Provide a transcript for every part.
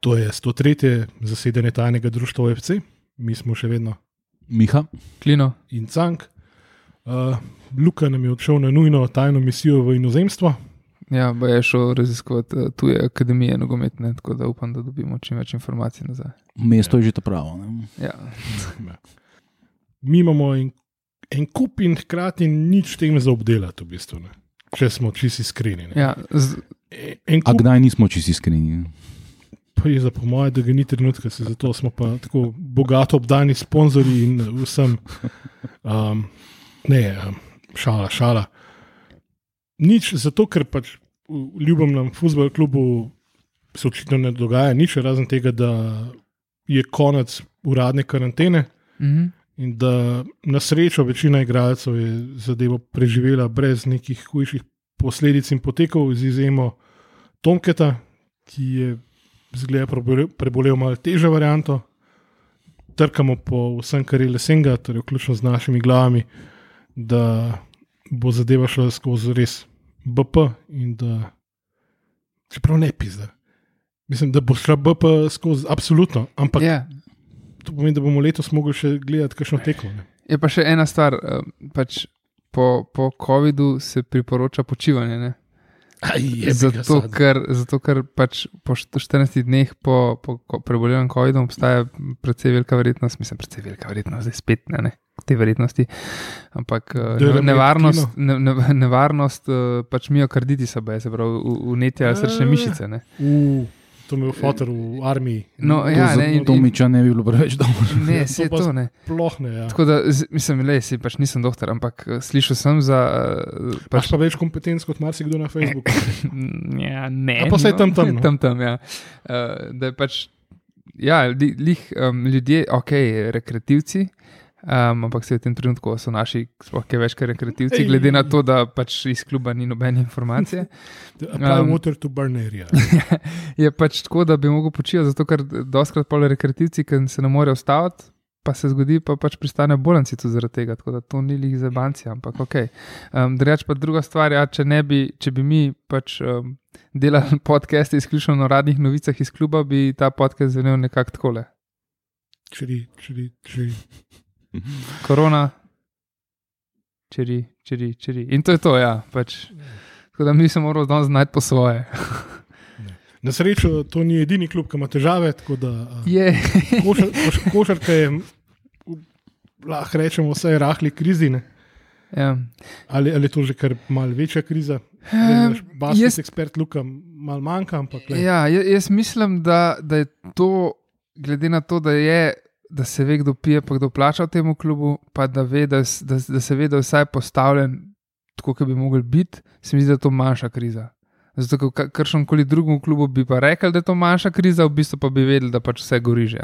To je 103. zasedanje tajnega društva OFC, mi smo še vedno Miha, Klino. in Cank. Uh, Luka nam je odšel na nujno tajno misijo v inozemstvo. Ja, bo je šel raziskovati uh, tuje akademije nogometne, tako da upam, da dobimo čim več informacij nazaj. mesto je že to pravo. Ne? Ja. Mi imamo en, en kup in hkrati nič tem za obdelati, v bistvu, ne. če smo čisti iskreni. ne. Ja, z, En A kup kdaj nismo čisti iskreni? Pa je za po moje, da ga ni trenutka, se zato smo pa tako bogato obdani sponzorji in vsem. Um, ne, um, šala, šala. Nič, zato ker pač v ljubem futbol klubu se očitno ne dogaja nič, razen tega, da je konec uradne karantene mhm. in da na srečo večina igralcev je zadevo preživela brez nekih hujših posledic in potekov, z izjemo Tomketa, ki je zgleda prebolel, prebolel malo težjo varianto. Trkamo po vsem, kar je lesenga, torej vključno z našimi glavami, da bo zadeva šla skozi res BP in da, čeprav ne pizda. Mislim, da bo šla BP skozi absolutno, ampak ja. to pomeni, da bomo letos mogli še gledati, kakšno tekmo. ne. Je pa še ena stvar. Uh, pač po, po COVID-u se priporoča počivanje. Ne? Aj, Zato ker, zato, ker pač po št- 14 dneh po, po prebolevem COVID-om obstaja precej velika verjetnost, mislim, precej velika verjetnost, zdaj spet ne, ne te verjetnosti, ampak eh, ne, nevarnost, ne, ne, nevarnost eh, pač miokarditisa, se pravi, vnetja srčne mišice. Ne. V, to me je fotor v armiji. No, To ja, ne, in- Tomiča ne bi bilo preveč dobro. Ne, Ja, se to pa to ne. Sploh ne. Ja. Tako da, mislim, le, si pač nisem doktor, ampak eh, slišal sem za. eh, Pač pa več kompetenc kot marsikdo na Facebooku. Ja, ne. A pa saj tam tam, no. tam, tam ja. uh, da je pač, ja, li, lih, um, ljudje, ok, rekreativci. Um, ampak se v tem trenutku so naši, sploh kaj več kot rekreativci, glede na to, da pač iz kluba ni nobene informacije. Um, water to burn area. Je pač tako, da bi lahko počil, zato ker doskrat pol rekreativci, ki se ne morejo ustaviti, pa se zgodi, pa pač pristanejo bolnici tudi zaradi tega. Tako da to ni lih za banci, ampak ok. Um, Drugač pa druga stvar, ja, če, bi, če bi mi pač um, delali podcaste izključno o radnih novicah iz kluba, bi ta podcast zvenel nekako takole. Čiri, čiri, čiri. Korona, čiri, čiri, čiri. In to je to, ja. Pač. Tako da mi se moramo danes znati po svoje. Na srečo to ni edini klub, ki ima težave, da Je. košar, koš, košarka je, lahko rečemo, vse rahli krizi. Ne? Ja. Ali, ali je to že kar malce večja kriza? Basket jaz- ekspert Luka malo manjka, ampak le. Ja, jaz mislim, da, da je to, glede na to, da, je, da se ve, kdo pije, pa kdo plača v tem klubu, pa da, ve, da, da, da se ve, da je vsaj postavljen tako, kot bi mogel biti, se mi zdi, da je to manjša kriza. Zato, ker kakšnem koli drugem klubu bi pa rekel, da je to manjša kriza, v bistvu pa bi vedeli, da pač vse gori že.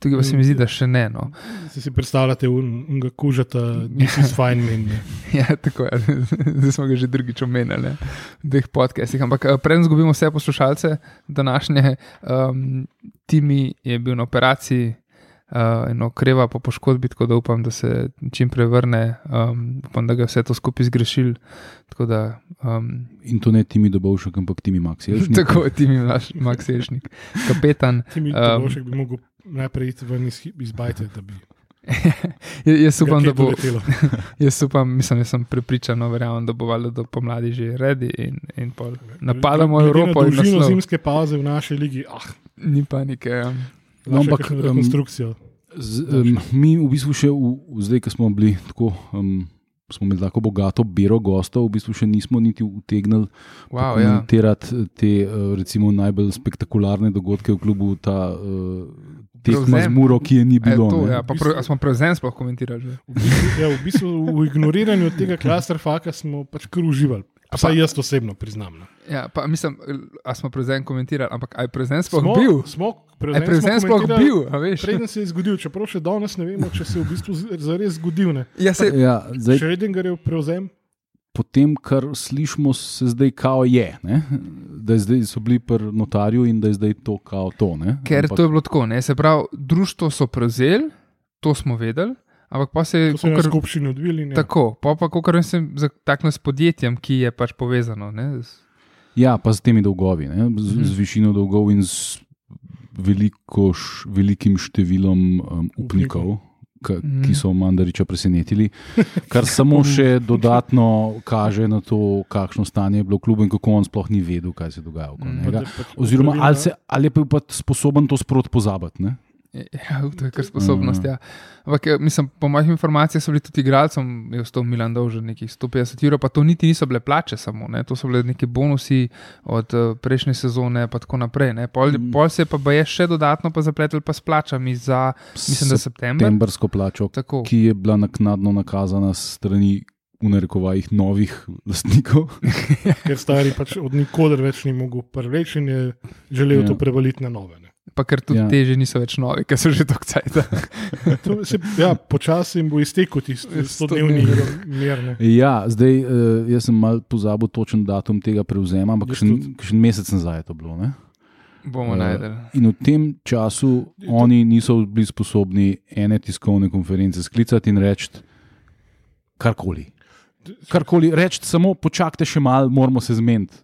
Tukaj pa se mi zdi, da še ne. No. Si, si predstavljate, unga kužata, nisi s fajn men. ne. Ja, tako je. Zdaj smo ga že drugič omenjali ne, v teh podcastih. Ampak eh, preden izgubimo vse poslušalce, današnje um, Timi je bil na operaciji uh, in okreva po poškodbi, tako da upam, da se čim prej vrne. Um, upam, da ga vse to skupaj zgrešil. Tako da, um, In to ne Timi Dobovšek, ampak Timi Max. tako je Timi, naš Max Ješnik, kapetan. Ti mi Um, um, bi mogel najprej iti ven iz, iz bajte, da bi Ja, jaz upam, da bo. doletelo. Jaz upam, mislim, jaz sem prepričan, no, verjamem, da bo valjda do pomladi že redi in, in pol napadamo Evropo Na dolžino zimske pauze v naši ligi, ah, Ni panike. Ja. No, ampak, rekonstrukcijo. Z, um, mi v bistvu še, v, v, zdaj, ko smo bili tako. Um, Smo imeli tako bogato bero gostov, v bistvu še nismo niti utegnili Wow, ja. komentirati te eh, recimo, najbolj spektakularne dogodke v klubu, ta uh, tekma z. Muro, ki je ni je bilo. to, ne. ja, pa pre, a smo prevzem sploh komentirali. V bistvu, ja, v, bistvu v ignoriranju tega klasterfaka smo pač kar uživali. Vsaj jaz osebno priznam. No. Ja, pa mislim, a smo prevzem komentirali, ampak aj prevzem sploh Smo, bil. smo, Aj prevzem prevzem smo sploh bil, a veš. Preden se je zgodil, čeprav še danes ne vemo, če se je v bistvu zares zgodil. Ne. Ja, se, Ja, zdaj, Schrödingerjev prevzem, po tem, kar slišimo, se zdaj kao je, ne? da zdaj so bili pri notarju in da je zdaj to kao to. Ne? ker Ampak- to je bilo tako. Ne? Se pravi, društvo so prevzeli, to smo vedeli, ampak pa se je kakor- skupščini odvili. ne. tako, pa pa kako sem zataknil s podjetjem, ki je pač povezano. Ne? Z- Ja, pa z temi dolgovi, ne? z, Mhm. z višino dolgov in z veliko, š, velikim številom um, upnikov, ki, Mm. ki so Mandariča presenetili, kar samo še dodatno kaže na to, kakšno stanje je bilo v klubu in kako on sploh ni vedel, kaj se dogaja okoli Mm. njega. Pač Oziroma, ali, se, ali je bil sposoben to sprot pozabiti. Ne? Ja, to je kar sposobnost. Mm. Ja. Ampak, eh, mislim, po mojih informacijah so bili tudi igralcem, je ostal Milan dolžen nekih 150 evrov, pa to niti niso bile plače samo, ne. to so bile neki bonusi od uh, prejšnje sezone in tako naprej. ne. Pol, Mm. pol se je pa baje še dodatno pa zapletel pa s plačami za, mislim, da september. Septembrsko plačo, Tako. ki je bila naknadno nakazana s strani. V narekovajih novih lastnikov. ker stari pač od nikoder več ni mogel prveč in je želel Ja. to prevaliti na nove. Pa ker tudi Ja. ja. teže niso več novi, ker so že tako cajt. To se- Ja, Počasi jim bo iztekel tisti stodnevni Stodnevni. mir. ne. Ja, zdaj uh, jaz sem mal pozabil točen datum tega prevzema, ampak še mesec nazaj je to bilo. Ne? Bomo Eh, najdel. In v tem času to- oni niso bili sposobni ene tiskovne konference sklicati in reči karkoli. Karkoli reči, samo počakajte še malo, moramo se zmeniti.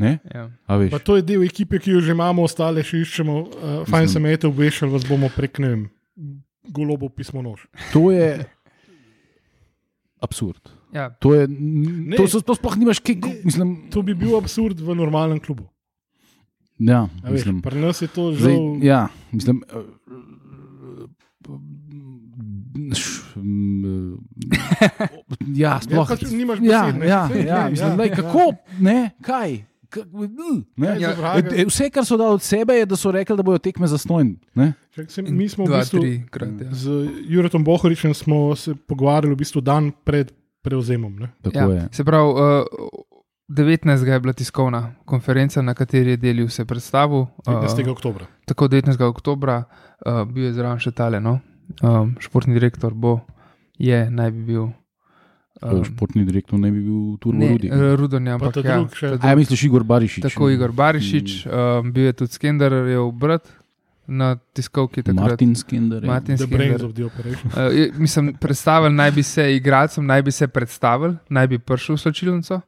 Ne? Ja. A to je del ekipe, ki jo že imamo, ostale še iščemo. Uh, fajn Mislim- se me je obveščal, vas bomo prek ne vem, golobo pismo nož. To je absurd. Ja. To, je, Ne. to, so- to sploh nimaš kaj. Ne. Mislim, To bi bil absurd v normalnem klubu. ja, A Veš, mislim, pri nas je to Zdaj, žal. ja, mislim. eh, š- m, eh, Ja, Ja, sploh. pač nimaš Ja, besed, ne. ja, Sej, ja, ne, mislim, ja, lej, ja. kako, ne, kaj. K- Ne? Ja, vraga? E, Vse, kar so dali od sebe, je, da so rekli, da bodo tekme zastojni. mi smo v Dva, bistvu tri krat. Ja. z Juretom Bohoričem smo se pogovarjali v bistvu dan pred prevzemom. Ne? Tako Ja, je. se pravi, uh, 19. je bila tiskovna konferenca, na kateri je delil se predstavu. 15. Uh, oktobra. tako 19. oktober, uh, bil je zraven še tale, no? um, športni direktor bo, je, naj bi bil. Um, Športni direktor ne bi bil Turbo ne, Rudi. uh, Rudonja, Pa ampak ja, drug še- ja, misliš Igor Barišič? Tako Igor Barišič, um, bil je tudi Skender, je obrat na tiskovki takrat. Martin Skender. ja. Martin The Skender. brains of the operation. Uh, je- mislim, predstavili naj bi se igralcem, naj bi se predstavili, naj bi prišel v slčilnico.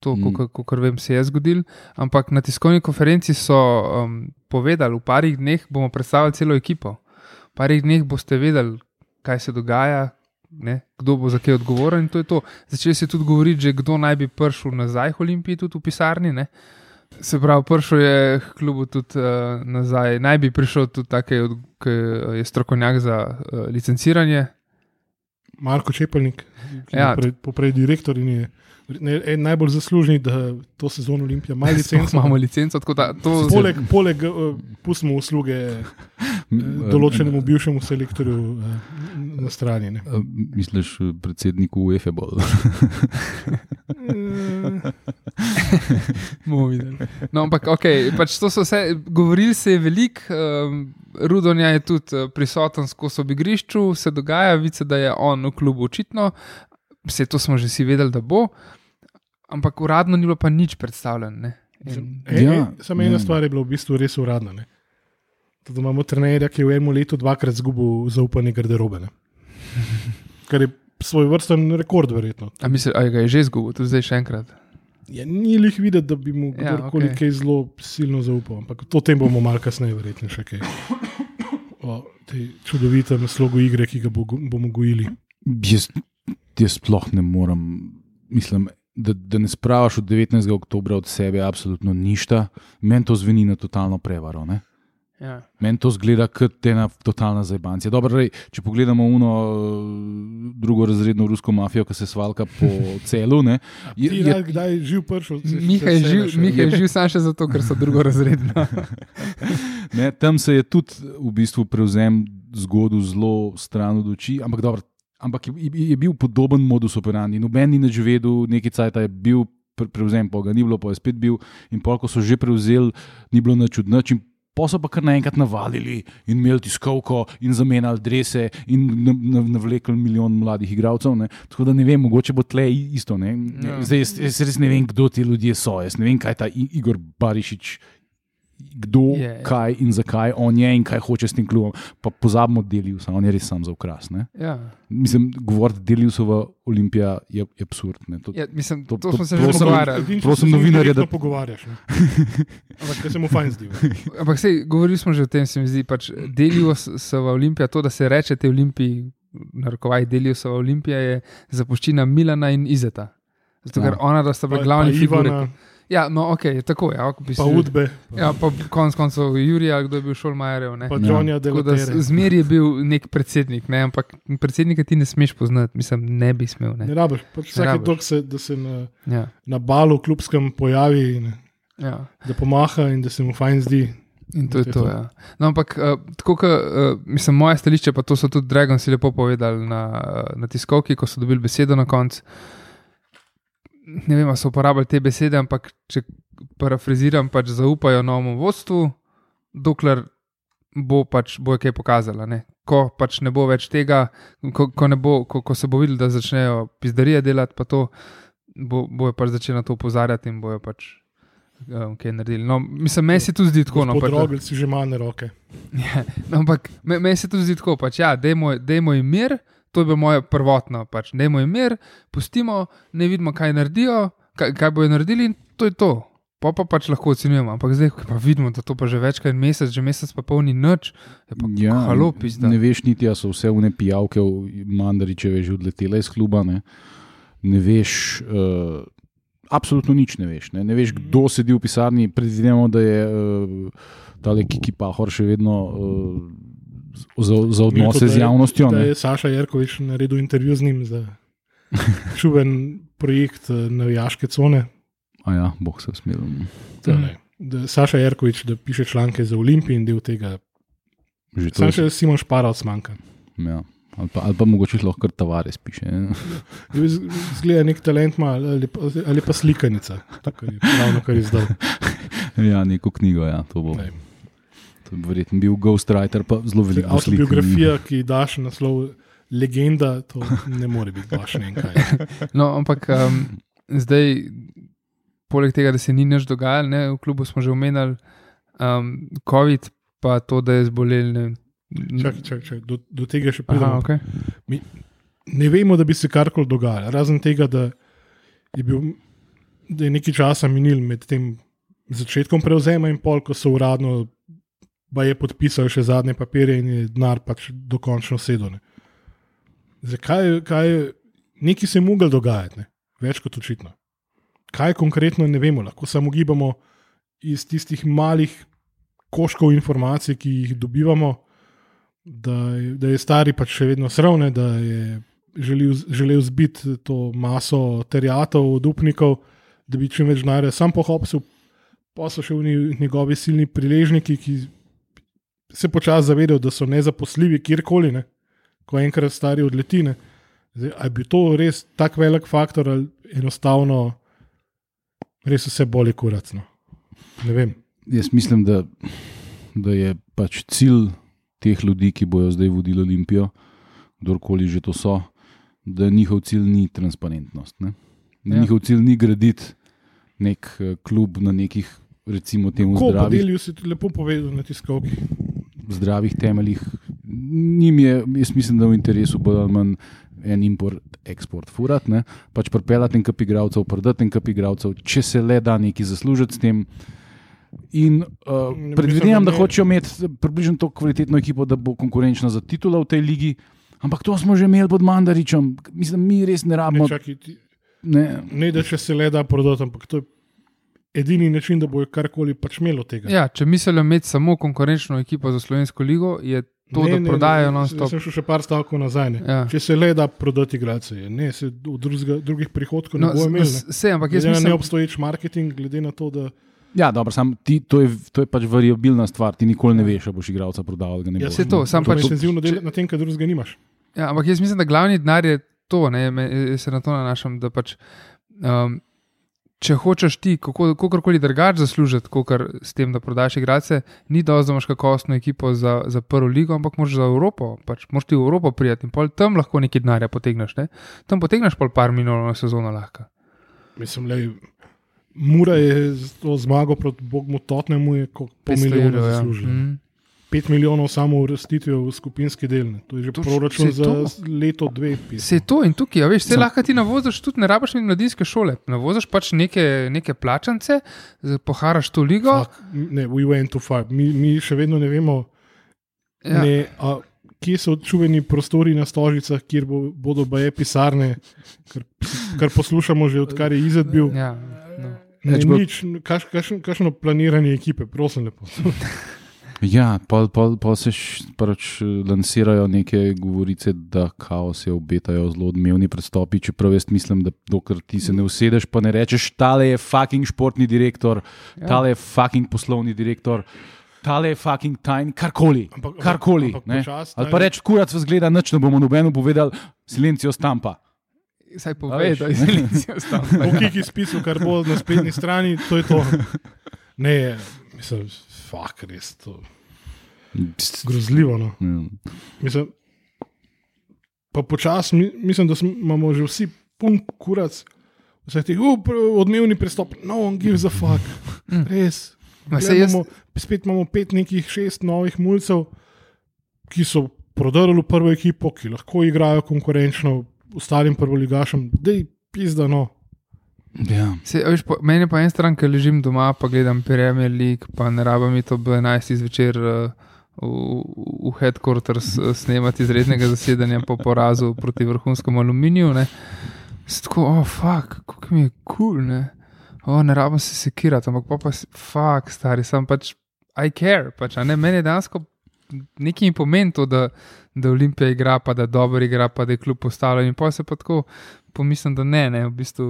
To, Mm. mm. kot vem, se je zgodil. Ampak na tiskovni konferenci so um, povedali, v parih dneh bomo predstavili celo ekipo. V parih dneh boste vedeli, kaj se dogaja, ne, kdo bo za kaj odgovoren. to je to. Začeli se tudi govoriti, že kdo naj bi prišel nazaj v Olimpiji, tudi v pisarni. Ne. Se pravi, prišel je k klubu tudi uh, nazaj, naj bi prišel tudi taki, ki je strokovnjak za uh, licenciranje. Marko Čepelnik, Ja. poprej, poprej direktor in je ne- en najbolj zaslužni, da to sezono Olimpija ima licenco. Imamo licenco, tako da to Poleg, poleg uh, pustimo usluge določenemu bivšemu selektorju uh, na strani. Ne. Misliš, eh, predsedniku UEFA bolj? bomo videli. No, ampak ok, pač to so vse, govorili se je veliko, um, Rudonja je tudi eh, prisoten skozi ob igrišču, se dogaja, vice, da je on v klubu očitno, vse to smo že si vedeli, da bo, ampak uradno ni bilo pa nič predstavljeno. ne. In- E, Ja, ja, Samo ena ja. stvar je bila v bistvu res uradna. Ne. Da imamo trenerja, ki je v enem letu dvakrat izgubil zaupanje garderobe. Ne. Kar je svoj vrsten rekord, verjetno. A misliš, da ga je že izgubil, tudi zdaj še enkrat. Ja, ni jih videti, da bi mu Ja, kdorkoli okej. kaj zelo silno zaupal, ampak o tem bomo malo kasneje, verjetno še kaj. O tej čudovitem slogu igre, ki ga bo, bomo gojili. Jaz, jaz sploh ne morem. Mislim, da, da ne spravaš od 19. oktobra od sebe absolutno ništa. Meni to zveni na totalno prevaro. Ne? Ja. Meni to zgleda kot ena totalna zajbancija. Dobro, rej, če pogledamo uno drugo razredno rusko mafijo, ki se svalka po celu. Ne, Je, je, je, kdaj je živ pršel? Miha je živ, Miha živ samo še zato, ker so drugorazredna. ne, tam se je tudi v bistvu prevzem zgodil zelo stran od oči, ampak dobro. Ampak je, je- bil podoben modus operandi. Noben ni več vedel, nekaj cajt je bil pre- prevzem, pa ga ni bilo, pa je spet bil. In pol, ko so že prevzeli, ni bilo nič od nič. Pa so pa kar naenkrat navalili in imeli tiskovko in zamenjali drese in na- na- navlekli milijon mladih igralcev. Ne. Tako da ne vem, mogoče bo tle isto. Ne. Ja. Zdaj, jaz, jaz res ne vem, kdo ti ljudje so. Jaz ne vem, kaj ta Igor Barišič kdo, Je, yeah, kaj in zakaj on je in kaj hoče s tem klubom. Pa pozabimo Deliusa, on je res sam za ukras. Ne? Ja. Mislim, govoriti Deliusova Olimpija je, je absurd. To, Ja, mislim, To- to, to, smo se to že pogovarjali. Prosim novinarje, da- pogovarjaš. ne. Ampak ker se mu fajn zdi. Ampak sej, govorili smo že o tem, se mi zdi, pač v Olimpija, to, da se reče te Olimpiji, narekovaj v Olimpija, je zapuščina Milana in Izeta. Zato, ker Ja. ona, da sta pa glavni figuri. Ivana, Ja, no, ok, tako je. Ja, bi pa se- Udbe, Ja, pa konec koncev Jurija, kdo je bil Šolmajerjev. ne. pa Ja. Da Delatere. zmer je bil nek predsednik, ne? ampak predsednika ti ne smeš poznati, mislim, ne bi smel. Ne Ne? rabiš, pač vsake tok se, da se na, Ja, na balu klubskem pojavi in ja. da pomaha in da se mu fajn zdi. In to je to. Ja. No, ampak, uh, tako kot uh, mislim, moje stališče, pa to so tudi Dragonsi lepo povedali na, uh, na tiskovki, ko so dobili besedo na koncu. Ne vem, ali so uporabljali te besede, ampak če parafraziram, pač zaupajo novemu vodstvu, dokler bo pač bo kaj pokazala. Ne? Ko pač ne bo več tega, ko, ko, bo, ko, ko se bo videlo, da začnejo pizdarije delati, pa to bo, bojo pač začeli na to opozarjati in bojo pač um, kaj naredili. No, mislim, meni se tu zdi tako. No, pač, Podrogli si že mane roke. Ja, no, ampak me- meni se to zdi tako, pač, ja, dajmo dajmo jim mir, to je bilo moje prvotno, pač, dajmo jim mir, pustimo, ne vidimo, kaj naredijo, kaj, kaj bojo naredili in to je to. Pa pa pač lahko ocenjujemo, ampak zdaj, ko pa vidimo, da to pa že več kot en mesec, že mesec pa polni noč, je pa ja, halo, pizda. ne veš niti, ali so vse vne pijavke Mandaričeve že odletele iz kluba. Ne, ne veš, uh, absolutno nič ne veš. Ne, ne veš, kdo sedi v pisarni. Predvidevamo, da je uh, ta Kiki Pahor še vedno uh, za, za odnose Milko, da z je- javnostjo. Da ne. je Saša Jerkovič naredil intervju z njim za čuven projekt eh, navijaške cone. A ja, boh se smil. To, Mhm. ne. Da Saša Jerkovič, da piše članke za Olimpijo in del tega. Že to Sam je. še Simon Šparal smanjka. Ja. Ali pa, ali pa mogoče lahko kar Tavares piše. Zgleda nek talent, ima, ali, pa, ali pa slikanica. Tako je ravno kar izdal. Ja, neko knjigo, ja, to bo. Ne. To bi verjetno bil ghostwriter, pa zelo veliko slik. Autobiografija, ki daš naslov legenda, to ne more biti baš ne vem kaj. No, ampak um, zdaj, poleg tega, da se ni nič dogajalo, ne, v klubu smo že omenjali um, COVID, pa to, da je zbolel. Ne, Čakaj, čakaj, čakaj. Do, do tega še Aha, pridemo. okay. ne vemo, da bi se karkoli dogajalo, razen tega, da je, bil, da je nekaj časa minil med tem začetkom prevzema in pol, ko so uradno pa je podpisal še zadnje papirje in je denar pač dokončno sedel. ne. Zakaj, kaj, nekaj se je moglo dogajati, ne? več kot očitno. Kaj konkretno ne vemo, lahko samo gibamo iz tistih malih koškov informacij, ki jih dobivamo, da je, da je stari pač še vedno sravne, da je želel, želel zbiti to maso terjatov od upnikov, da bi čim več denarja sam pohopsil, pa so še njegovi silni priležniki, ki se počasi zavedajo, da so nezaposljivi kjerkoli, ne? ko enkrat stari odletine. Zdaj, a je bil to res tak velik faktor ali enostavno res vse bolj kuracno? Ne vem. Jaz mislim, da, da je pač cilj teh ljudi, ki bodo zdaj vodili Olimpijo, kdorkoli že to so, da njihov cilj ni transparentnost. Ne? Da Ja. njihov cilj ni graditi nek eh, klub na nekih, recimo, temu Ko pa zdravih, delijo, si lepo povedal na tiskovki. Zdravih temeljih. Njim je, jaz mislim, da v interesu bo ali manj en import, eksport, furat, ne? pač pripeljati en kap igralcev, prodati en kap igralcev, če se le da nekaj zaslužiti s tem. In uh, Ne, predvidevam, da ne- hočejo imeti približno tako kvalitetno ekipo, da bo konkurenčna za titulo v tej ligi. Ampak to smo že imeli pod Mandaričem, mislim, mi res ne Ne, rabimo. čakaj, ti, Ne, ne, da če se le da prodati, ampak to je edini način, da bojo karkoli pač imeli od tega. Ja, če mislijo imeti samo konkurenčno ekipo za Slovensko ligo, je to, ne, da prodajajo Jaz non-stop. sem šel še par stavkov nazaj. ne. Ja. Če se le da prodati igralce, je. ne, se od drugega, drugih prihodkov ne No, bo imel. s- se, ampak jaz Glede mislim, neobstoječ marketing, glede na to, da ja, dobro, sam ti, to, je, to je pač variabilna stvar, ti nikoli ne veš, ali boš igralca prodal ne ja, se to, sam pač- intenzivno če- delati na tem, kar drugega nimaš. Ja, ampak jaz mislim, da glavni denar je to, ne, me, se na to nanašam. Da pač, um, če hočeš ti, kako koli drugače zaslužiti, kot s tem, da prodaš igrače, ni dovolj, da imaš kakovostno ekipo za, za prvo ligo, ampak moraš za Evropo. Pač, moraš ti v Evropo prijeti in pol tam lahko nekaj denarja potegneš. Ne? Tam potegneš pol par milijonov na sezono lahko. Mislim, lej, Mura je z to zmago proti Bogu Totnemu, je kot pol 500 milijona evrov, ja. zaslužil. Mm. 5 milijonov samo uvrstitvijo v skupinski del. ne. To je že To to, proračun za to. leto, dve. Se je to in tukaj, a veš, se lahko ti navoziš tudi, ne rabiš imeti mladinske šole. Navoziš pač neke, neke plačance, poharaš to ligo. Fuck, Ne, we went too far. Mi, mi še vedno ne vemo, Ja. ne, a, kje so čuveni prostori na stožicah, kjer bo, bodo baje pisarne, kar, kar poslušamo že odkar je izid bil. Ja, no. Ne, nič, kaš, kaš, kašno planiranje ekipe, prosim lepo. Ja, pa, pa, pa se pač eh, lansirajo neke govorice, da kao se obetajo zelo odmevni prestopi. Čeprav jaz mislim, da dokler ti se ne usedeš, pa ne rečeš, tale je fucking športni direktor, Ja. tale je fucking poslovni direktor. Tale je fucking tajni, karkoli. Ampak- karkoli ampak ne. počasi, Ali pa ne. reči, kurac vas gleda, nič ne bomo nobeno povedali, silencijo stampa. Saj povej, da je silencio stal. Okej, ki spisal, kar bo na spletni strani, to je to. Ne, mislim, fuck, res to. Grozljivo. No. Ja. Mislim, pa počasi, mi, mislim, da smo, imamo že vsi pun kurac, vse ti uh, odmevni pristop, no one gives a fuck. Res. Jaz- imamo, spet imamo pet nekih šest novih mulcev, ki so prodrli v prvo ekipo, ki lahko igrajo konkurenčno ostalim prvoligašem, da je pizda no. Ja. Se, po, meni je pa en stran, ker ležim doma, pa gledam Premier League, pa ne rabim iti ob 11. zvečer uh, v, v headquarters uh, snemati izrednega zasedanja po porazu proti vrhunskemu aluminiju. Tako, oh, fuck, kako mi je kul, cool, ne. O, ne rabim se sekirati, ampak pa pa si, fuck, stari, sem pač, I care, pač, ne, meni je dansko nekaj mi pomeni to, da, da Olimpija igra, pa da dobro igra, pa da je kljub postavljen. In pa se pa tako pomislim, da ne, ne, v bistvu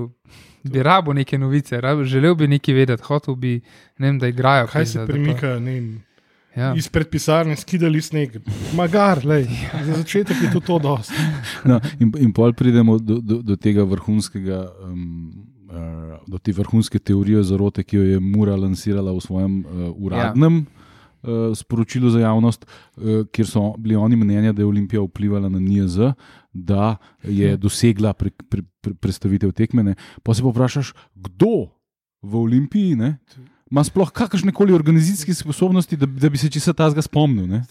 bi rabo neke novice, rabo, želel bi nekaj vedeti, hotel bi, ne vem, da igrajo. Kaj pizda, se da pa- premika, ne vem. Ja. Izpred pisarne skidali sneg, magar, lej, za začetek je to, to dosti. No, in, in pol pridemo do, do, do tega vrhunskega, um, uh, do te vrhunske teorije zarote, ki jo je Mura lansirala v svojem uh, uradnem uh, sporočilu za javnost, uh, kjer so bili oni mnenja, da je Olimpija vplivala na NIZ, da je dosegla pre, pre, pre, predstavitev tekmene. Pa se pa vprašaš, kdo v Olimpiji ne, ima sploh kakršne koli organizacijske sposobnosti, da, da bi se česa tazga spomnil. Ne?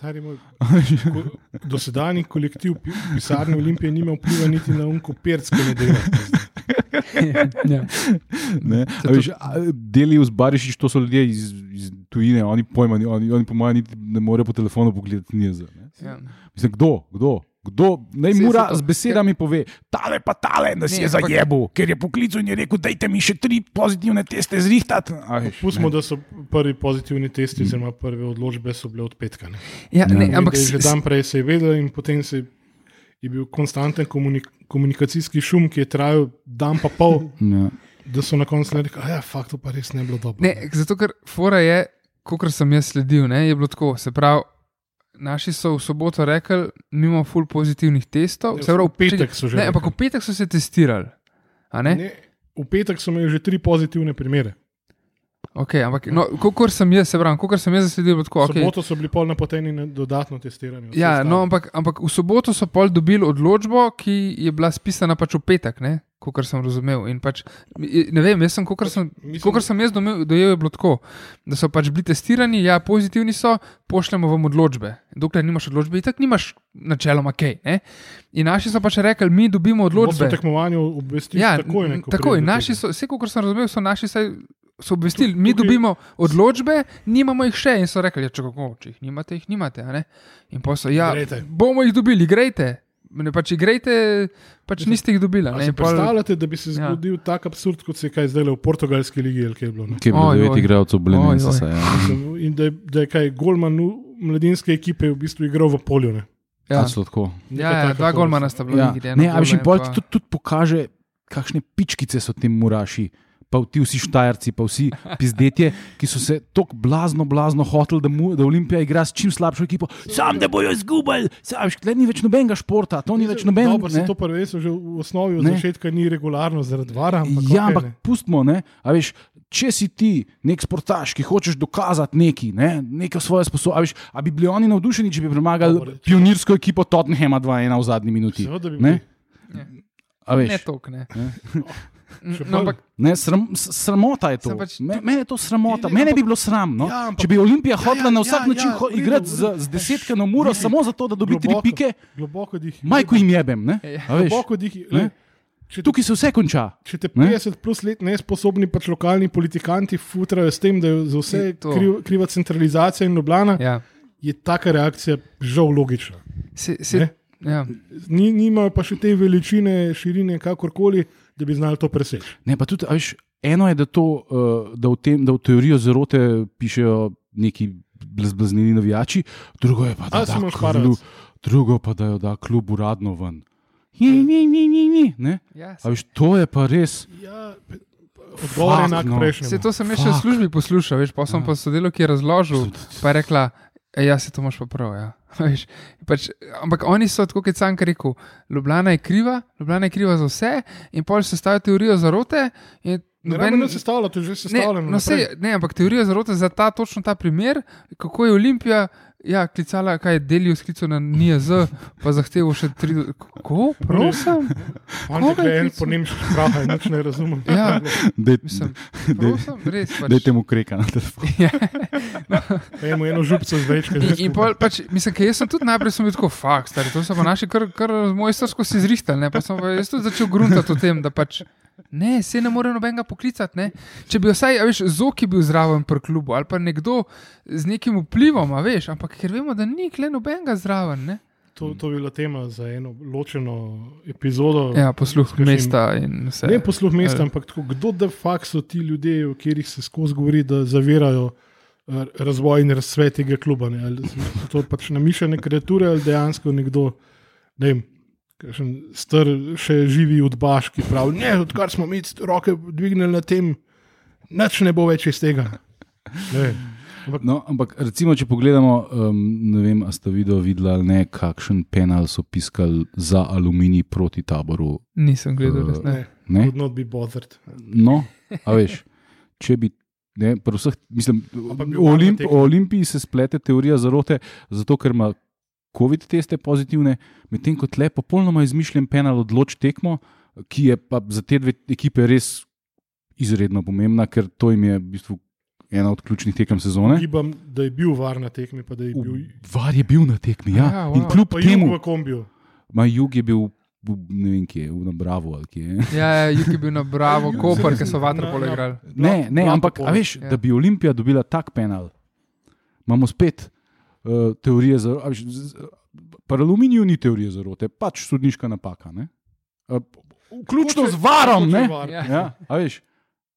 Moj, ko- Dosedanji kolektiv pi- pisarne Olimpije nima vpliva niti na unko perc, ki ne dela. ja. Ne, Se a veš, a, Delius Barišič, to so ljudje iz, iz tujine, oni pojma, ni- oni, oni po mojem ne morejo po telefonu pogledati niza. Ja. Mislim, kdo, kdo, kdo, naj mora to- z besedami pove, tale pa tale, da si Ne, je ampak- zajebil, ker je poklical in je rekel, dajte mi še tri pozitivne teste zrihtati. Pustimo, ne. da so prvi pozitivni testi, oziroma prve odločbe so bile od petka. ne. Ja, ne, Ja. ampak je že dan prej se je vedel, in potem se je bil konstanten komunik komunikacijski šum, ki je trajal dan pa pol, Ja. da so na koncu rekli, da je fakt, to pa res ne bilo dobro. Ne, zato ker fora je, kot sem jaz sledil, ne, je bilo tako. Se pravi, naši so v soboto rekli, nimamo full pozitivnih testov. Ne, Se pravi, v petek so že Ne, ampak v petek so se testirali. a Ne? Ne, v petek so imeli že tri pozitivne primere. Okay, ampak, no, kot sem jaz, se pravi, kot sem jaz zasledil, je tako. V Okay. soboto so bili pol napoteni na dodatno testiranje. Ja, no, ampak, ampak v soboto so pol dobili odločbo, ki je bila spisana pač v petek, kot sem razumel. In Pač, ne vem, jaz sem, kot sem, Mislim- sem jaz domel- dojel, je bilo tako, da so pač bili testirani, ja, pozitivni so, pošljemo vam odločbe. Dokler nimaš odločbe, in tako nimaš načeloma kaj. Ne? In naši so pač rekli, mi dobimo odločbe. tekmovanja obvestiš Ja, takoj. Ne, ko takoj. Naši so, vse, kot sem razumel, so naši saj. So obvestili, mi dobimo odločbe, nimamo jih še. In so rekli, ja, če, kako, če jih nimate, jih nimate. In pa so, ja, Igrajte. bomo jih dobili, grejte. Ne, pač igrajte, pač niste jih dobili. Ne, si in pol- predstavljate, da bi se Ja. zgodil ja. tak absurd, kot se je kaj zdaj v portugalski ligi ali kaj je bilo? ne? Kje je bilo devet igralcev, Belenensa? oj. se je, ja. In da da je kaj Golman v mladinske ekipe v bistvu igral v polju. Ne? ja. Neka Ja, ja, dva golmana sta bila. Ja. Ne, a pol pa- ti tudi, tudi pokaže, kakšne pičkice so ti muraši. Pa ti vsi štajerci, pa vsi pizdetje, ki so se tako blazno, blazno hoteli, da, mu, da Olimpija igra s čim slabšo ekipo, sam da bojo izgubili. Veš, tle ni več nobenega športa, to ni več noben. No, pa se ne. to prvenstvo že v osnovi od Ne. začetka ni regularno zaradi vara. Ampak Ja, ampak ne. pustimo, ne. A veš, če si ti nek sportaš, ki hočeš dokazati neki, ne, neko svoje sposobnosti, a bi bili oni navdušeni, če bi premagali Dobro, če- pionirsko ekipo Tottenhama 2-1 v zadnji minuti. Seveda bi Ne? bili. A veš, Ne, tok, ne. Še No, bolj. ampak Ne, sram, sramota je to. Pač- Me, mene je to sramota. Ne, ne, Mene bi bilo sram. No? Ja, ampak- Če bi Olimpija Ja, hotela ja, na vsak ja, način ja, ho- igrati z, z desetkano uro, Vidi, samo zato, da dobi tri globoko- pike, Globoko dih. majko jim jebem. Ne? Ja. A veš, Globoko dih. Ne? Če, Tukaj se vse konča. če te Ne? 50 plus let nesposobni pač lokalni politikanti futrajo s tem, da je za vse Je kriv, kriva centralizacija in Ljubljana, ja. ja. je taka reakcija žal logična. Se, se, Ne? ja. Ni, nimajo pa še te veličine, širine, kakorkoli, da bi znali to preseči. Ne, pa tudi, a veš, eno je, da, to, uh, da, v tem, da v teorijo zarote pišejo neki blazblaznili navijači, drugo je pa, da, Ali da, klub, drugo pa da jo da klub uradno ven. Ni, ni, ni, ni, ni, ne? Ja, A veš, to je pa res. Ja, odgovor je enak no. prejšnjemu. Se to sem še v službi poslušal, veš, pa sem Ja. pa sodelovki ki je razložil, pa je rekla, e, ja, se to imaš pa prav. Ja. Veš, pač, ampak oni so, tako kot sam rekel, Ljubljana je kriva, Ljubljana je kriva za vse in pol se stavijo teorijo zarote. Ne noben- rabimo se stavljati, to je že Ne, sestavljeno. no, sej, ne, ampak teorija zarote za ta, točno ta primer, kako je Olimpija ja, klicala, kaj je delijo sklical na NIAZ, pa zahteval še tri. Kako? Prosim? Koga je en klical? po nemški pravi, nič ne razumem. Ja, Dej- mislim, prosim, res. Pač. Dajte mu kreka na telefon. Ja. Imamo eno župco z večke. In, in pol, pač, mislim, ker jaz sem tudi najprej sem bil tako, fakt, stari, to so pa naši kar, kar mojstersko si zrihtali, ne, pa sem pa jaz tudi začel gruntati o tem, da pač. Ne, se ne more nobenega poklicati. Ne. Če bi vsaj, a veš, Zoki bil zraven pri klubu ali pa nekdo z nekim vplivom, a veš, ampak ker vemo, da ni kle nobenega zraven. Ne. To, to bi bila tema za eno ločeno epizodo. Ja, posluh kakšnim- mesta in vse. Ne posluh mesta, Ja. ampak tako, kdo de facto so ti ljudje, o katerih se skozi govori, da zavirajo eh, razvoj in razcvet tega kluba. Ne? Ali so to pač namišljene kreature ali dejansko nekdo, ne vem, star, še živi udbaš, ki pravi, ne, odkar smo mi roke dvignili na tem, nič ne bo več iz tega. Ne. Ampak No, ampak recimo, če pogledamo, um, ne vem, a ste video videli ali ne, kakšen penal so piskali za aluminij proti taboru. Nisem gledal, res ne. ne, not be bothered. No, a veš, če bi. Ne, pri vseh, mislim, o, Olimp, o Olimpiji se splete teorija zarote, zato ker ima COVID teste pozitivne, medtem ko tle popolnoma izmišljen penal odloč tekmo, ki je pa za te dve ekipe res izredno pomembna, ker to jim je v bistvu ena od ključnih tekem sezone. Gibam, da je bil var na tekmi, pa da je bil. Var je bil na tekmi, ja. Ja, wow. In kljub Pa temu, jug v kombiju. Ma jug je bil, ne vem, kje, v Nabravo ali kje. Ja, ja, Juk je bil na Bravo, Koper, ki so Na- vaterpolo na- igrali. Ne, ne, ampak, a veš, Ja. da bi Olimpija dobila tak penal, imamo spet uh, teorije za. a veš, z- z- Pri aluminiju ni teorije zarote, pač sodniška napaka. ne. Uh, Vključno z varom, ne? Ja. Ja, a veš.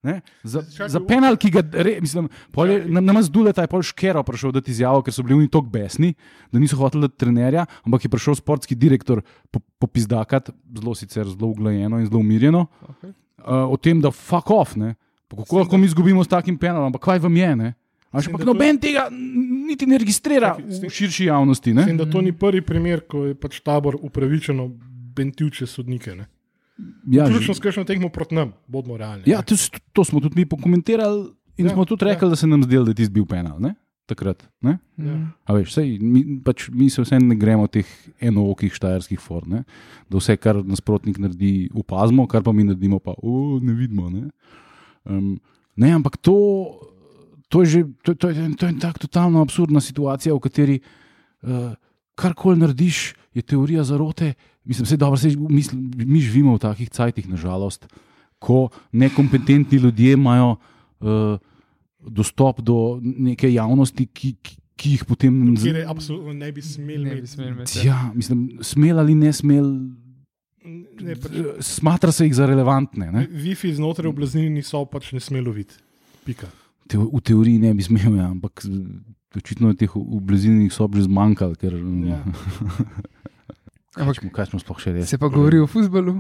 Ne? Za, Čakaj, za penal, ki ga, re, mislim, je, na, na nas dule, je pol škero prišel dati izjavo, ker so bili oni tako besni, da niso hoteli dati trenerja, ampak je prišel sportski direktor po- popizdakat, zelo sicer zelo uglajeno in zelo umirjeno, Okay. uh, o tem, da fuck off, ne. Pa kako lahko mi izgubimo s takim penalom, ampak kaj vam je, ne? A še Mislim, pa da to- noben tega niti ne registrira tem- v širši javnosti, ne? Mislim, da to ni prvi primer, ko je pač tabor upravičeno bentuče sodnike. Ne? Ja, Ključno s kakšno tekmo proti nam, bodimo realni. ja to, to smo tudi mi pokomentirali in Ja, ja, smo tudi rekli, ja. da se nam zdelo, da je tisti bil penal, ne? Takrat, ne? Ja. A veš, sej, mi, pač, mi se vseeno ne gremo teh enookih štajerskih form, ne? da vse, kar nasprotnik naredi, opazimo, kar pa mi naredimo, pa o, ne vidimo. Ne, um, ne ampak to, to je že to, to je, to je tako totalno absurdna situacija, v kateri uh, karkoli narediš, je teorija zarote. Mislim, da mi, mi živimo v takih cajtih, nažalost, ko nekompetentni ljudje imajo uh, dostop do neke javnosti, ki, ki, ki jih potem Kjer je absolutno ne bi smeli imeti. imeti. Ja, mislim, smel ali ne smel, Ne, pač, smatra se jih za relevantne. Ne? Wi-Fi znotraj oblaznini so pač ne smelo videti. Pika. Te, v teoriji ne bi smel, ja, ampak očitno je teh v bližini sob že zmanjkalo, ker Ja. Ampak kaj smo sploh še res. se pa govori o futbalu,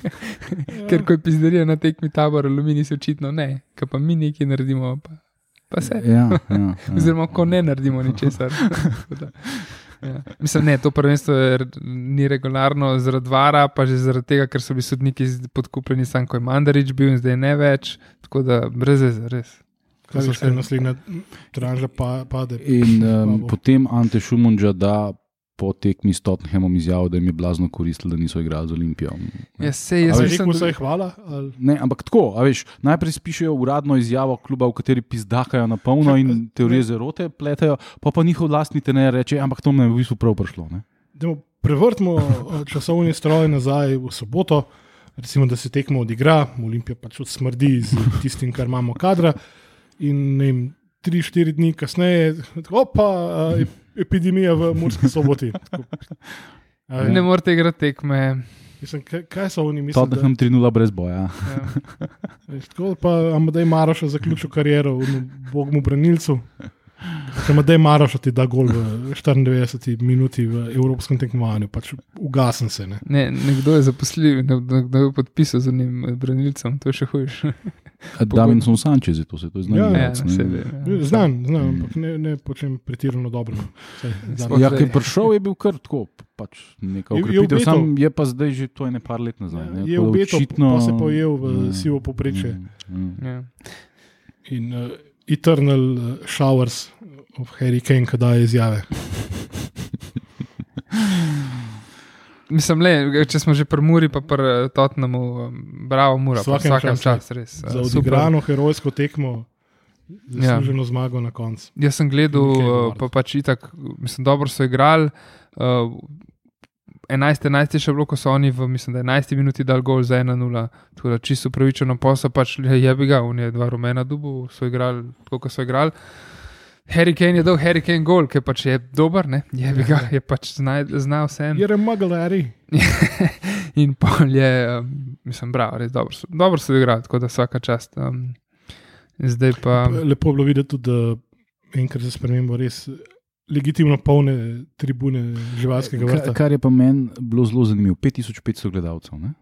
ker ko je pizderija na tekmi tabor, alumini se očitno ne, ker pa mi nekaj naredimo, pa, pa se. Ja, ja, ja. Oziroma, ko ne naredimo ničesar. Ja. Mislim, ne, to prvenstvo je, ni regularno zaradi vara, pa že zaradi tega, ker so bili sodniki podkupljeni, sam ko je Mandarič bil in zdaj ne več. Tako da brez veze, res. Kaj se se- naslednja tranža pa, pade? In um, potem Ante Šumunča da po tekmi s Tottenhamom izjavil, da jim je blazno koristilo, da niso igrali z Olimpijo. Ja, sej, jaz Ali mislim, rekel da- vsaj hvala? Ali? Ne, ampak tako, a veš, najprej spišejo uradno izjavo kluba, v kateri pizdakajo na polno in teorije zerote pletajo, pa pa njihov lastni trener reče, ampak to me je v bistvu prav prišlo. Ne? Prevrtimo eh, časovni stroj nazaj v soboto, recimo, da se tekmo odigra, Olimpija pač odsmrdi z tistim, kar imamo kadra. In vem, tri, štiri dni kasneje, opa, ep- epidemija v Murski soboti. Tako, a veš, Ne morete igrati tekme. Mislim, kaj, kaj so oni mislili? da- Tottenham 3-0 brez boja. Ja. Veš, Tako pa Amadej Maroš je zaključil kariero v Bogmu branilcu. Če Amadej Maroš ti da gol v 94 minuti v evropskem tekmovanju, pač ugasen se. Ne? Ne, nekdo je zaposlil, nekdo je podpisal z njim branilcem, to je še hujše. Davinson Sanchez je to, se to zna. Ja, Ja, ne. ve. ja. Znam, znam, ampak ne, ne počnem pretirano dobro. no. Znam. Ja, ki je prišel, je bil kar tako. Pač neka Je- je ukrepitev, obetal. sam je pa zdaj že to je ne par let nazaj. Ne? Je Tako da obetal, očitno- pa se pa ujel v Mm, sivo poprečje. mm, mm. Ja. In uh, Eternal uh, Showers of Harry Kane, ki daje izjave. Mislim, le, če smo že pri Muri, pa pri Tottenhamu, um, bravo, Mura, Vsakem vsakem času. res. uh, Za super. odigrano herojsko tekmo, Ja. zasluženo zmago na koncu. Jaz sem gledal, govoriti. pa pač itak, mislim, dobro so igrali. Uh, 11-11 je še bilo, ko so oni v mislim, da 11 minuti dal gol za 1-0, tako da čisto pravičeno posel, pač je bi ga, on je dva rumena dubu, so igrali tako, kot so igrali. Harry Kane je dal Harry Kane gol, ki pač je dober, ne, je ga, je pač zna, znal vse. Je remagalari. In pol je, um, mislim, bravo, res dobro, so- dobro so igrali, tako da vsaka čast. Um, zdaj pa. Lepo je bilo videti tudi, da enkrat za spremembo res legitimno polne tribune živalskega vrta. Kar je pa meni bilo zelo zanimivo, 5500 gledalcev. ne.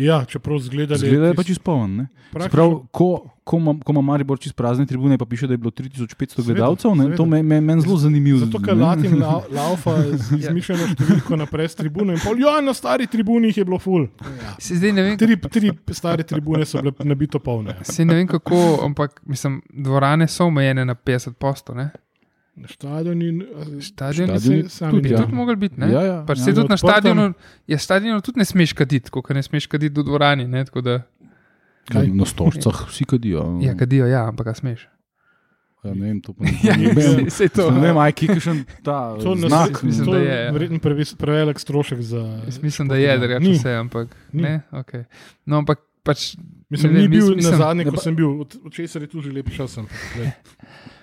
Ja, čeprav zgleda, da Zgleda je pa čist poln. ne. Prav, ko, ko, ima, ko ima Maribor čist prazne tribune, pa piše, da je bilo 3500 Seveda, gledalcev, ne, to meni me, men zelo zanimivo. Zato, ker. Latin la, laufa z izmišljeno številko naprej s tribune. In pol, ja, na stari tribuni jih je bilo ful. Ja. Se zdaj ne vem, Tri, tri stare tribune so bile nabito polne. Se ne vem kako, ampak mislim, dvorane so omejene na 50 postov. Ne? Stadioni, Stadioni Stadioni sami tudi, ja. tudi mogli biti. Ne? Ja, ja, pač ja. se tudi na stadionu, ja, stadionu tudi ne smeš kaditi, kot ne smeš kaditi v dvorani. Ne? Tako Da, Kaj? Na stožcah vsi kadijo. ja, kadijo, ja, ampak ga smeš. Ja, ne vem, to pa ne Ja, vem. se to. Ne vem, aj kakšen ta To, znak. mislim, to da je je, ja. verjetno prevelik strošek za. Jaz mislim, da je, da Ni. reče vse, ampak Ni. ne. Okay. No, ampak pač. Mislim, ne ni vem, bil mislim- na zadnje, ko sem bil, od, od česar je tu že lep čas.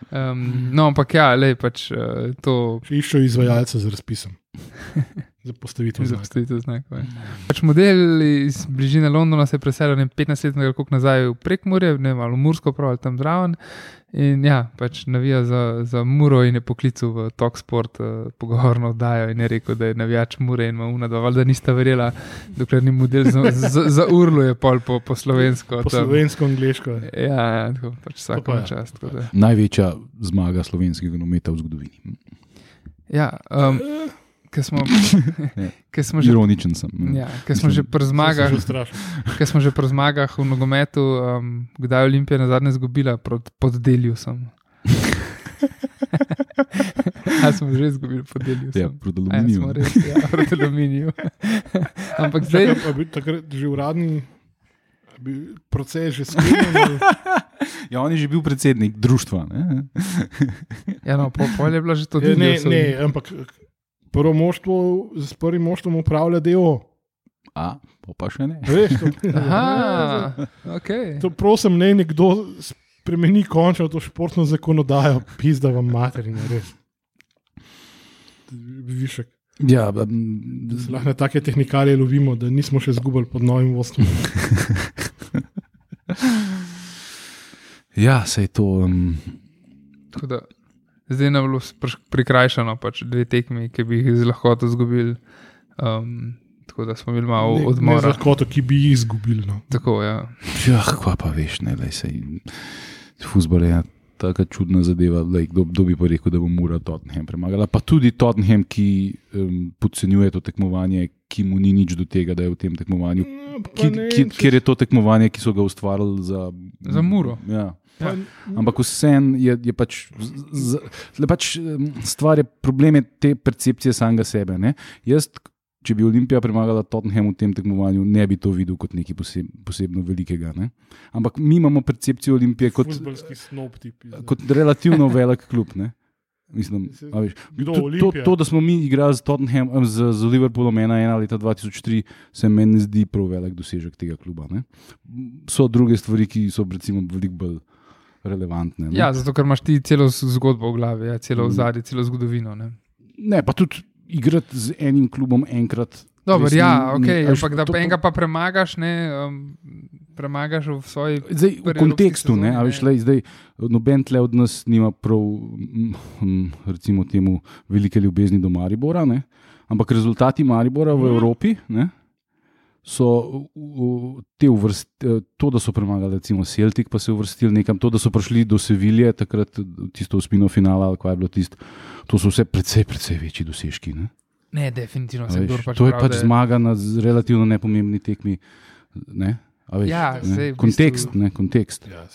Um, no, ampak ja, le pač uh, to. Še iščejo izvajalce z razpisom. Za postavitev Za znaka. postavitev znakov. ja. Pač model iz bližine Londona se je preselil ne vem, 15 let ali koliko nazaj v Prekmurje, ne vem, ali v Mursko, prav ali tam zraven. In ja, pač navija za, za Muro in je poklical v Talksport uh, pogovorno oddajo in je rekel, da je navijač Mure in ima una dva, da nista verjela, dokler ni model za, za, za urlo je pol po, po slovensko. Po tam. slovensko, angliško. Ja, ja, tako pač vsako pa ja. čast. Največja zmaga slovenskega nogometa v zgodovini. Ja, um, ker smo, ker smo že. Ironičen sem. Ja, ker smo že pri zmagah, Že strašno. ker smo že pri zmagah v nogometu, um, kdaj je Olimpija na zadnje izgubila, Prot- pod Deljusom. A smo že izgubili pod Ja, proti ja, aluminiju. smo res, ja, proti aluminiju. Ampak zdaj, Čakaj, a bi takrat že uradni proces že sklenjen. Ja, on je že bil predsednik društva. Ne? ja, no, pol, pol je bila že to Ja, ne, ne, ampak prvo moštvo, s prvim moštvom upravlja DO. A, pa, pa še ne. Veš, to, Aha, ok. to prosim, ne nekdo spremeni končno to športno zakonodajo, pizda vam materine, res. Višek. Ja, Da se lahko na take tehnikalije lovimo, da nismo še zgubili pod novim vodstvom. ja se je to. Um, Tako Da, zdaj nam je bilo prikrajšano, pač dve tekmi, ki bi jih z lahkoto izgubili. Um, tako da smo imeli malo Ne- Ne odmora. za lahkoto, ki bi jih izgubili. No. Tako, ja. ja, kva pa veš, ne, le se. Fusbol je tako čudna zadeva. Lej, kdo, kdo bi pa rekel, da bo Mura Tottenham premagala. Pa tudi Tottenham, ki um, podcenjuje to tekmovanje, ki mu ni nič do tega, da je v tem tekmovanju. No, pa Ki, ki, ker je to tekmovanje, ki so ga ustvarili za, Za Muro. Ja. pa- Ampak vseeno je, je pač, z- z- le pač stvar je, problem je te percepcije samega sebe. Ne? Jaz, če bi Olimpija premagala Tottenham v tem tekmovanju, ne bi to videl kot nekaj poseb, posebno velikega. Ne? Ampak mi imamo percepcijo Olimpije kot, Futbolski snob tip. kot relativno velik klub. Ne? Mislim, a veš, Kdo, to, to, to, da smo mi igrali z, Tottenham, em, z, z Liverpoolom 1-1 leta 2003, se meni ne zdi prav velik dosežek tega kluba. Ne? So druge stvari, ki so recimo veliko bolj relevantne. Ne? Ja, zato ker imaš ti celo zgodbo v glavi, ja, celo Mm. ozadje, celo zgodovino. Ne. Ne, pa tudi igrati z enim klubom enkrat. Dobro, res ja, ni- ok, ni- a veš, ampak da to- enega pa premagaš, ne, um, premagaš v svoji. Zdaj, v kontekstu, evropski ne, sezoni, a veš, ne. lej, zdaj, noben tle od nas nima prav, mm, mm, recimo, temu velike ljubezni do Maribora, ne, ampak rezultati Maribora v Mhm. Evropi ne, so te uvrst, eh, to, da so premagali, recimo, Celtic, pa se uvrstili nekam, to, da so prišli do Sevilje, takrat tisto spino finala, ali kaj je bilo tisto, to so vse precej, precej večji dosežki. Ne. Ne, definitivno se kdo pač to je pravi, pač da zmaga na relativno nepomembni tekmi. Ne? A Veš, Ja, ne? sej, kontekst, bistvu- ne, kontekst. Ja.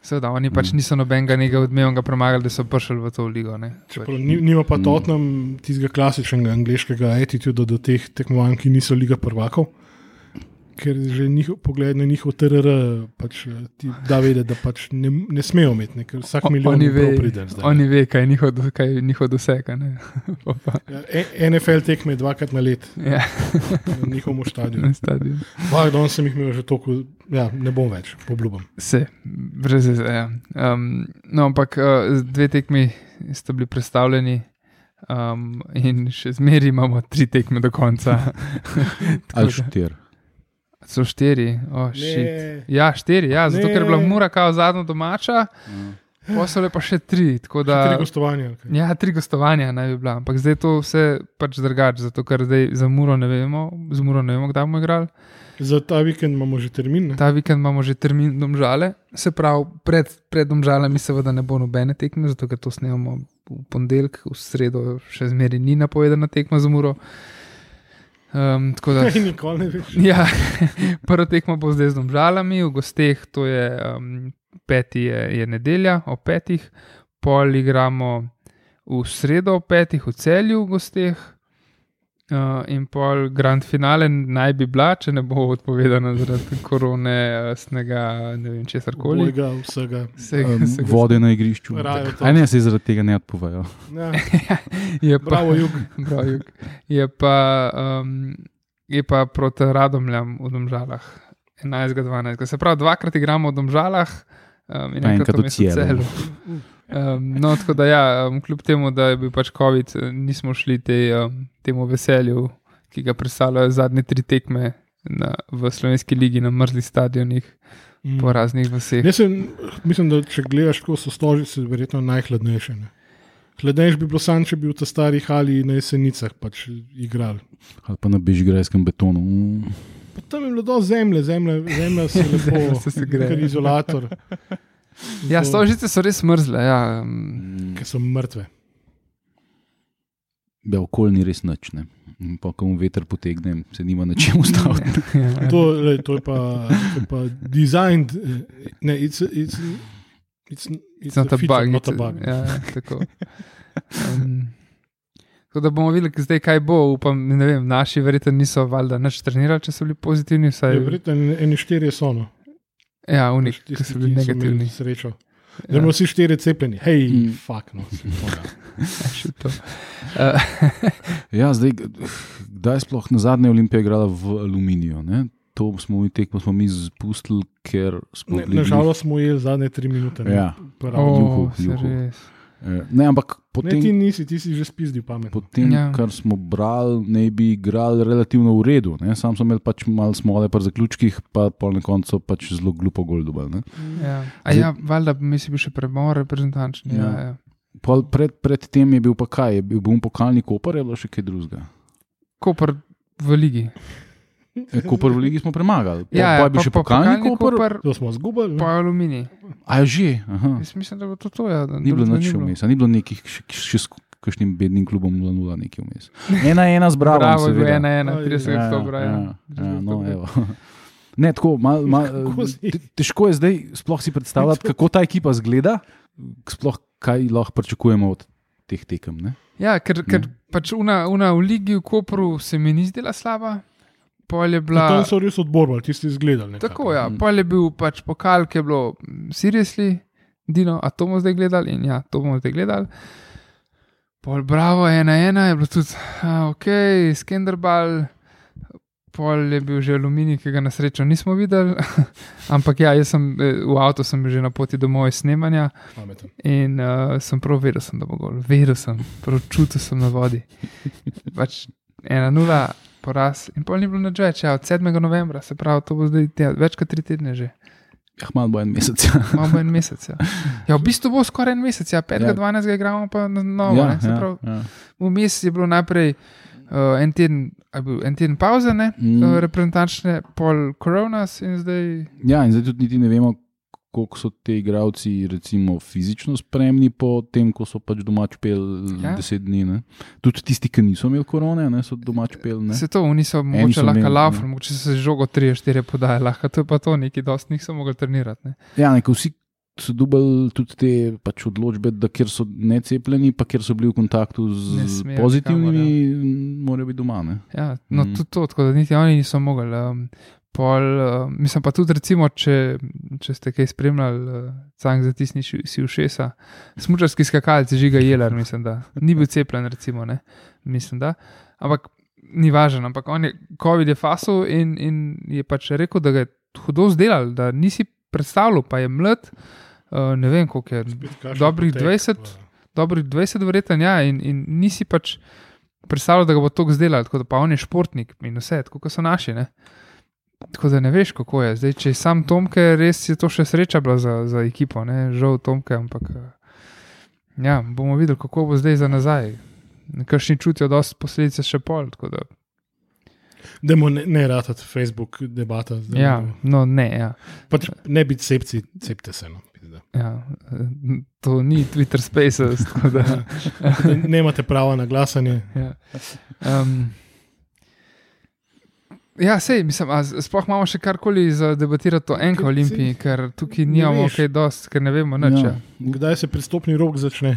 Seveda, oni pač Mm. niso nobenega nekega odmevnega premagali, da so prišli v to ligo. Ne. Čeprav ni- Nima pa Mm. Tottenham tistega klasičnega angliškega attituda do teh tekmovanj, ki niso Liga prvakov. Ker že njihov pogled na njihov TRR pač, eh, ti da vedeti, da pač ne, ne smejo imeti, ne, ker vsak O- milijon oni ve- pride. zdaj. Oni ve, kaj je njihov, do- kaj je njihov doseg. a ne. Pa pa, Ja, E- NFL tekme dvakrat na let ja, na njihovem stadionu. na stadionu. Dva, danes sem jih imel že toliko, ja, ne bom več, obljubim. Se, brez veze. Ja. Um, no, ampak uh, dve tekmi sta bili predstavljeni. Um, in še zmeraj imamo tri tekme do konca. Ali da- štir. So štiri, oh, shit. Ja, štiri, ja, zato Ne. ker je bila Mura kao zadnja domača, posole pa še tri. tako da, tri Da, gostovanja. kaj? ja, tri gostovanja naj bi bila, ampak zdaj je to vse pač drugače, zato ker zdaj za Muro ne vemo, z Muro ne vemo, kdaj bomo igrali. Za ta vikend imamo že termin. Ne? Ta vikend imamo že termin domžale, se pravi, pred, pred domžalami seveda ne bo nobene tekme, zato ker to snemamo v ponedeljek, v sredo še zmeraj ni napovedana tekma za Muro. Um, tako da Nikoli ne veš. Ja, prva tekma bo zdaj z domžalami, v gosteh, to je um, peti, je, je nedelja ob petih, pol igramo v sredo ob petih v celju v gosteh. Uh, in pol grand finale naj bi bila, če ne bo odpovedana zaradi korone, snega, ne vem, česar koli. Bojga, vsega. Vsega- Um, vsega- vode na igrišču. Aj ne, se zaradi tega ne odpovejo. Ja, Je pa, bravo, jug. Prav, Jug. je pa, um, je pa proti Radomljam v Domžalah 11-12. Se pravi, dvakrat igramo v Domžalah um, in enkrat enkrat v celu. Um, no, tako da, ja, um, kljub temu, da je bil pač COVID, nismo šli te, um, temu veselju, ki ga predstavljajo zadnje tri tekme na, v slovenski ligi na mrzlih stadionih Mm. po raznih vseh. Jaz sem, mislim, da če gledaš, kako so stožice, verjetno najhladnejše. Ne? Hladnejš bi bilo sam, če bi v ta stari hali na jesenicah pač igrali. Ali pa na bežgrajskem betonu. Mm. Pa tam je bilo do zemlje, zemlja, zemlja se lepo, Zemlja se segreje. kar izolator. Ja, To- stožice so res mrzle. Ja, um, Ker so mrtve. Ja, okolje ni res. In Pa, ko mu veter potegne, se nima na čem ustaviti. ja, To, lej, to je pa, to je pa designed, ne, it's, it's, it's, it's, It's not a feature, bug. not a bug. Ja, ja, tako. Um, tako da bomo videli, zdaj, kaj bo. Upam, ne vem, naši verjetno niso valjda nič trenirali, če so bili pozitivni. Saj, Ja, verjetno eni štirje so. No. Ja, unik, Tisti, ki so bili negativni. Srečo. Zdaj Ja, imamo vsi štirje cepljeni. Hej, Mm. fuck, no. še to. Uh, Ja, zdaj, kdaj je sploh na zadnje Olimpija igrala v aluminiju? Ne? To smo mi tekmo smo mi spustili, ker smo Ne. Nažalost smo ujeli zadnje tri minute. Ne, Ja. Prav. oh, juhu, juhu. Eh, Ne, ampak ne, potem, ti nisi, ti si že spizdil pamet. po tem Ja. kar smo brali, naj bi igrali relativno v redu. Ne? Sam sem imel pač malo smole pri zaključkih, pa pol na koncu pač zelo glupo gol. Ne? Ja. A ja, valjda, mislim, bil še premor reprezentančni. Ja. Ja. Ja. Pol Pred, pred tem je bil pa kaj, je bil bom pokalni kopar, je bilo še kaj drugega. Kopr v ligi. E, Kopar v ligi smo premagali. Po, Ja, pa ja, je bil pa- še pokalni kopar. Koper, To smo zgubili. ne. pa aluminij. A je že. Jaz mislim, da bo to to. Ja, da Ni bilo nič vmes, ni bilo nekih še, še sk- kakšnim bednim klubom 0-0 nekje vmes. Ena ena zbrala. Bravo, je bil seveda. ena, ena, Aj, 30 Ja, oktobra. ja, Ja, ja, no, evo. Ne, tako, mal, mal, te- težko je zdaj sploh si predstavljati, kako ta ekipa zgleda, sploh kaj lahko pričakujemo od teh tekem. Ne? ja ker, ker pač una, una v Ligi v Kopru se mi ni zdela slaba. Pol je Bila... Tam so res odborbali, tisti izgledali. nekako. Tako, ja. Mm. Pol je bil pač pokal, ki je bilo seriously, Dino, a to bomo zdaj gledali in ja, to bomo zdaj gledali. Pol bravo, ena, ena je bilo tudi, a, ok, Skenderbal, pol je bil že aluminij, ki ga na srečo nismo videli. Ampak ja, jaz sem eh, v avtu, sem že na poti domov iz snemanja Pameten. in uh, sem prav vedel, sem, da bo gol. Vedel sem, prav čutil sem na vodi. Pač ena nula, poraz in pol ni bilo nič več, ja, od 7. novembra, se pravi, to bo zdaj ja, več kot tri tedne že. Ja, malo bo en mesec. Imamo en mesec. Ja. ja, v bistvu bo skoraj en mesec, ja, 5. Ja. 12. igramo pa na novo. ja, ja, pravi, ja. Vmes je bilo najprej uh, en teden, bil en teden pauze, ne, Mm. mm. reprezentančne, pol koronas in zdaj. ja, in zdaj tudi niti ne vemo, koliko so ti igravci recimo, fizično spremni po tem, ko so pač domač pel Ja. ja. deset dni. Ne? Tudi tisti, ki niso imeli korone, ne, so domač pel. Ne? Se to, oni so mogoče lahko laufali, ja. mogoče so žogo 3-4 podaje, lahko to je pa to, neki dosti njih so mogli trenirati. Ne. Ja, neko vsi so dubali tudi te pač odločbe, da kjer so necepljeni, pa kjer so bili v kontaktu z smejo pozitivnimi, morajo biti doma. Ne? Ja, no, mm. tudi to, tako da niti oni niso mogli. Um, pol, uh, mislim pa tudi, recimo, če, če ste kaj spremljali, uh, cank zatisni ši- si ušesa. Smučarski skakalci, žiga jeler, mislim, da ni bil cepljen, recimo, ne, mislim, da. Ampak ni važno, ampak on je COVID je fasil in, in je pač rekel, da ga je hudo zdelal, da nisi predstavljal, pa je mlad, uh, ne vem koliko je, Dobrih potek, 20? pa- dobrih 20 vreten, ja, in, in nisi pač predstavljal, da ga bo to zdelal, tako da pa on je športnik in vse, tako kot so naši. Ne? Tako da ne veš, kako je. Zdaj, če je sam Tomke, res je to še sreča bila za, za ekipo, ne? žal Tomke, ampak eh, ja, bomo videli, kako bo zdaj za nazaj. Nekakšni čutijo, da so posledice še pol. Da, Dajmo ne, ne ratati Facebook debata. zdaj, ja, no. ne, ja, Pač ne biti cepci, cepte se. No. ja, to ni Twitter Spaces. tako Da, Ne- Nemate prava na glasanje. Ja. Um, ja, sej, mislim, sploh imamo še karkoli za debatirati o enki olimpiji, ker tukaj nimamo kaj dosti, ker ne vemo nič. Ja. Ja. Kdaj se pristopni rok začne?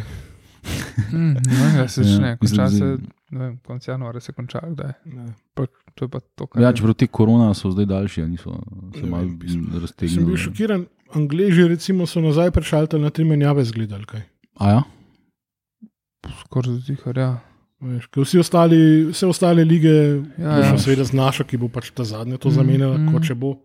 Mm, ne vem, kdaj se Ja, začne, konča mislim, se, ne vem, konec januarja se konča, kdaj. Pa, to je pa to, kar Ja, čeprav te korona so zdaj daljši, a niso se malo mislim, Sem bil raztegnili. šokiran. Angleži recimo, so nazaj prešaltali na tri menjave zgledali. Kaj. A ja? skoraj zihar. Ja. Veš, vsi ostali, vse ostale lige, Ja, ja, seveda z našo, ki bo pač ta zadnja to Mm, zamenjala, mm. mm. kot če bo,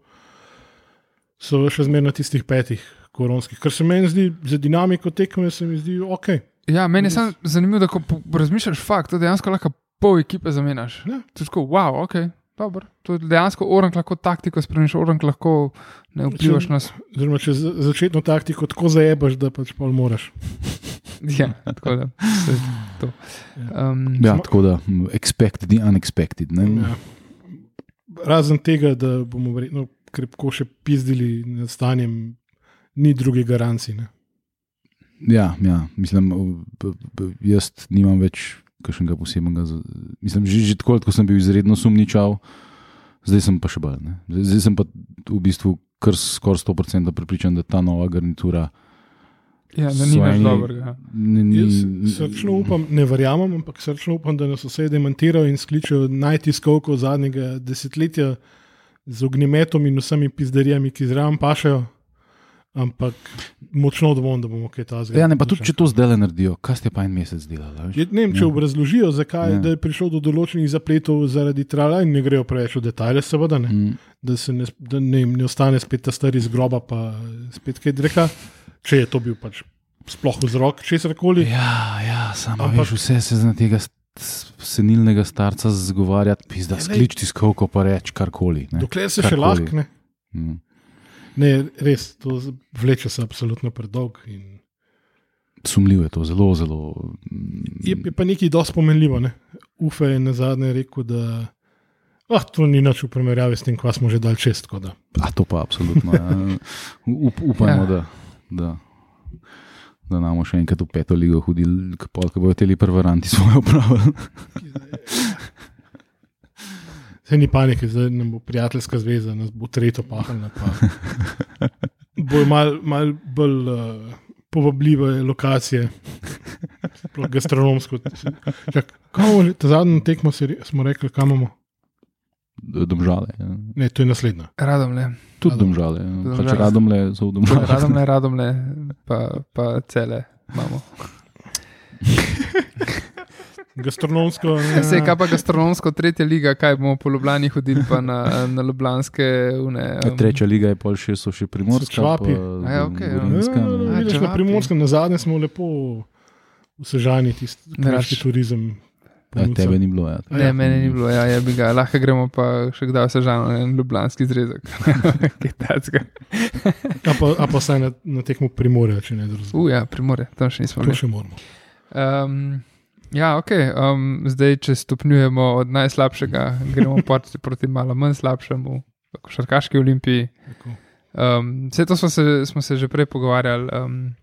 so še zmeraj na tistih petih koronskih. Kar se meni zdi, za dinamiko tekme, se mi zdi ok. ja, meni je samo zanimivo, da ko razmišljaš fakt, to dejansko lahko pol ekipe zamenjaš. Ja. To je tako, wow, ok. Dobro. To je dejansko orang lahko taktiko spremeniš, orang lahko ne vplivaš na Oziroma, če za- začetno taktiko tako zajebaš, da pač pol moraš. Ja, tako da. to. Um, Ja, tako da, mm, expect the unexpected. Ne? Ja. Razen tega, da bomo verjetno krepko še pizdili nad stanjem, ni druge garancije. ne. Ja, ja, mislim, jaz nimam več kakšnega posebnega. Mislim, že, že tako, ko sem bil izredno sumničav, zdaj sem pa še bolj. ne. Zdaj, zdaj sem pa v bistvu kar skoraj 100% prepričan, da ta nova garnitura ja, da ni več dobrega. ni. ni Jaz srčno upam, ne verjamem, ampak srčno upam, da nas vse demantirajo in skličejo najtiskovko zadnjega desetletja z ognjemetom in vsemi pizderijami, ki zraven pašajo. Ampak močno dvomim, da bomo kaj tasega. Ja, ne, pa tudi če to zdaj le naredijo, kaj ste pa en mesec delali? Je, ne vem, če Ja. obrazložijo, zakaj Ja. ja. je prišlo do določenih zapletov zaradi trala in ne grejo preveč v detajle, seveda ne. Mm, Da se ne, da ne, ne ostane spet ta stari iz groba, pa spet kaj dreka, če je to bil pač sploh vzrok česar koli. Ja, ja, samo Ampak- veš, vse se zna tega senilnega starca zgovarjati, pizda, Ja, sklič tiskovko pa reči karkoli. ne. Dokler se še Karkoli. lahko ne. Mm. Ne, res, to vleče se absolutno predolg. in Sumljivo je to, zelo, zelo. mm, Je, je pa nekaj dosti pomenljivo. Ne? Ufe je na zadnje rekel, da ah, to ni nič v primerjavi s tem, kva smo že dal tako da. A to pa absolutno. Ja. Up, upajmo, Ja. da, da, da nam še enkrat v peto ligo hodili, ko bodo te prvaranti svoje opravili. Se ni panike, zdaj nam bo prijateljska zveza, nas bo tretjo pahalna. Pa. Bo mal, mal bolj uh, povabljive lokacije, gastronomsko. Čak, kaj bomo že- ta zadnji tekmo si smo rekli, kam imamo? Domžale. Ja. Ne, to je naslednja. Radom le. Tudi domžale. Ja. Domžale. Pač radomle so v domžalah. Radom le, radom le, pa, pa cele imamo. Gastronomsko. Ja. Sej, kaj pa gastronomsko, tretja liga, kaj bomo po Ljubljani hodili, pa na, na Ljubljanske. Une, um, Tretja liga je pol še, so še primorska. So čvapi. pa A ja, okej, ja. Gorenjska, Ja, ne. A, vidiš, na primorskem, na zadnje smo lepo vsežani, tisti kraški turizem. Ja, tebe ni bilo. Ja. A Ne, ja. meni ni bilo, ja, je bi ga, lahko gremo pa še kdaj se žal na en ljubljanski zrezek. A pa, a pa saj na, na tekmu primorja, če ne razumem. Uja, primore, tam še nismo To bili. še moramo. Um, ja, ok. Um, zdaj, če stopnjujemo od najslabšega, gremo proti, proti malo manj slabšemu, košarkaški olimpiji. Tako. Um, vse to smo se, smo se že prej pogovarjali. Um,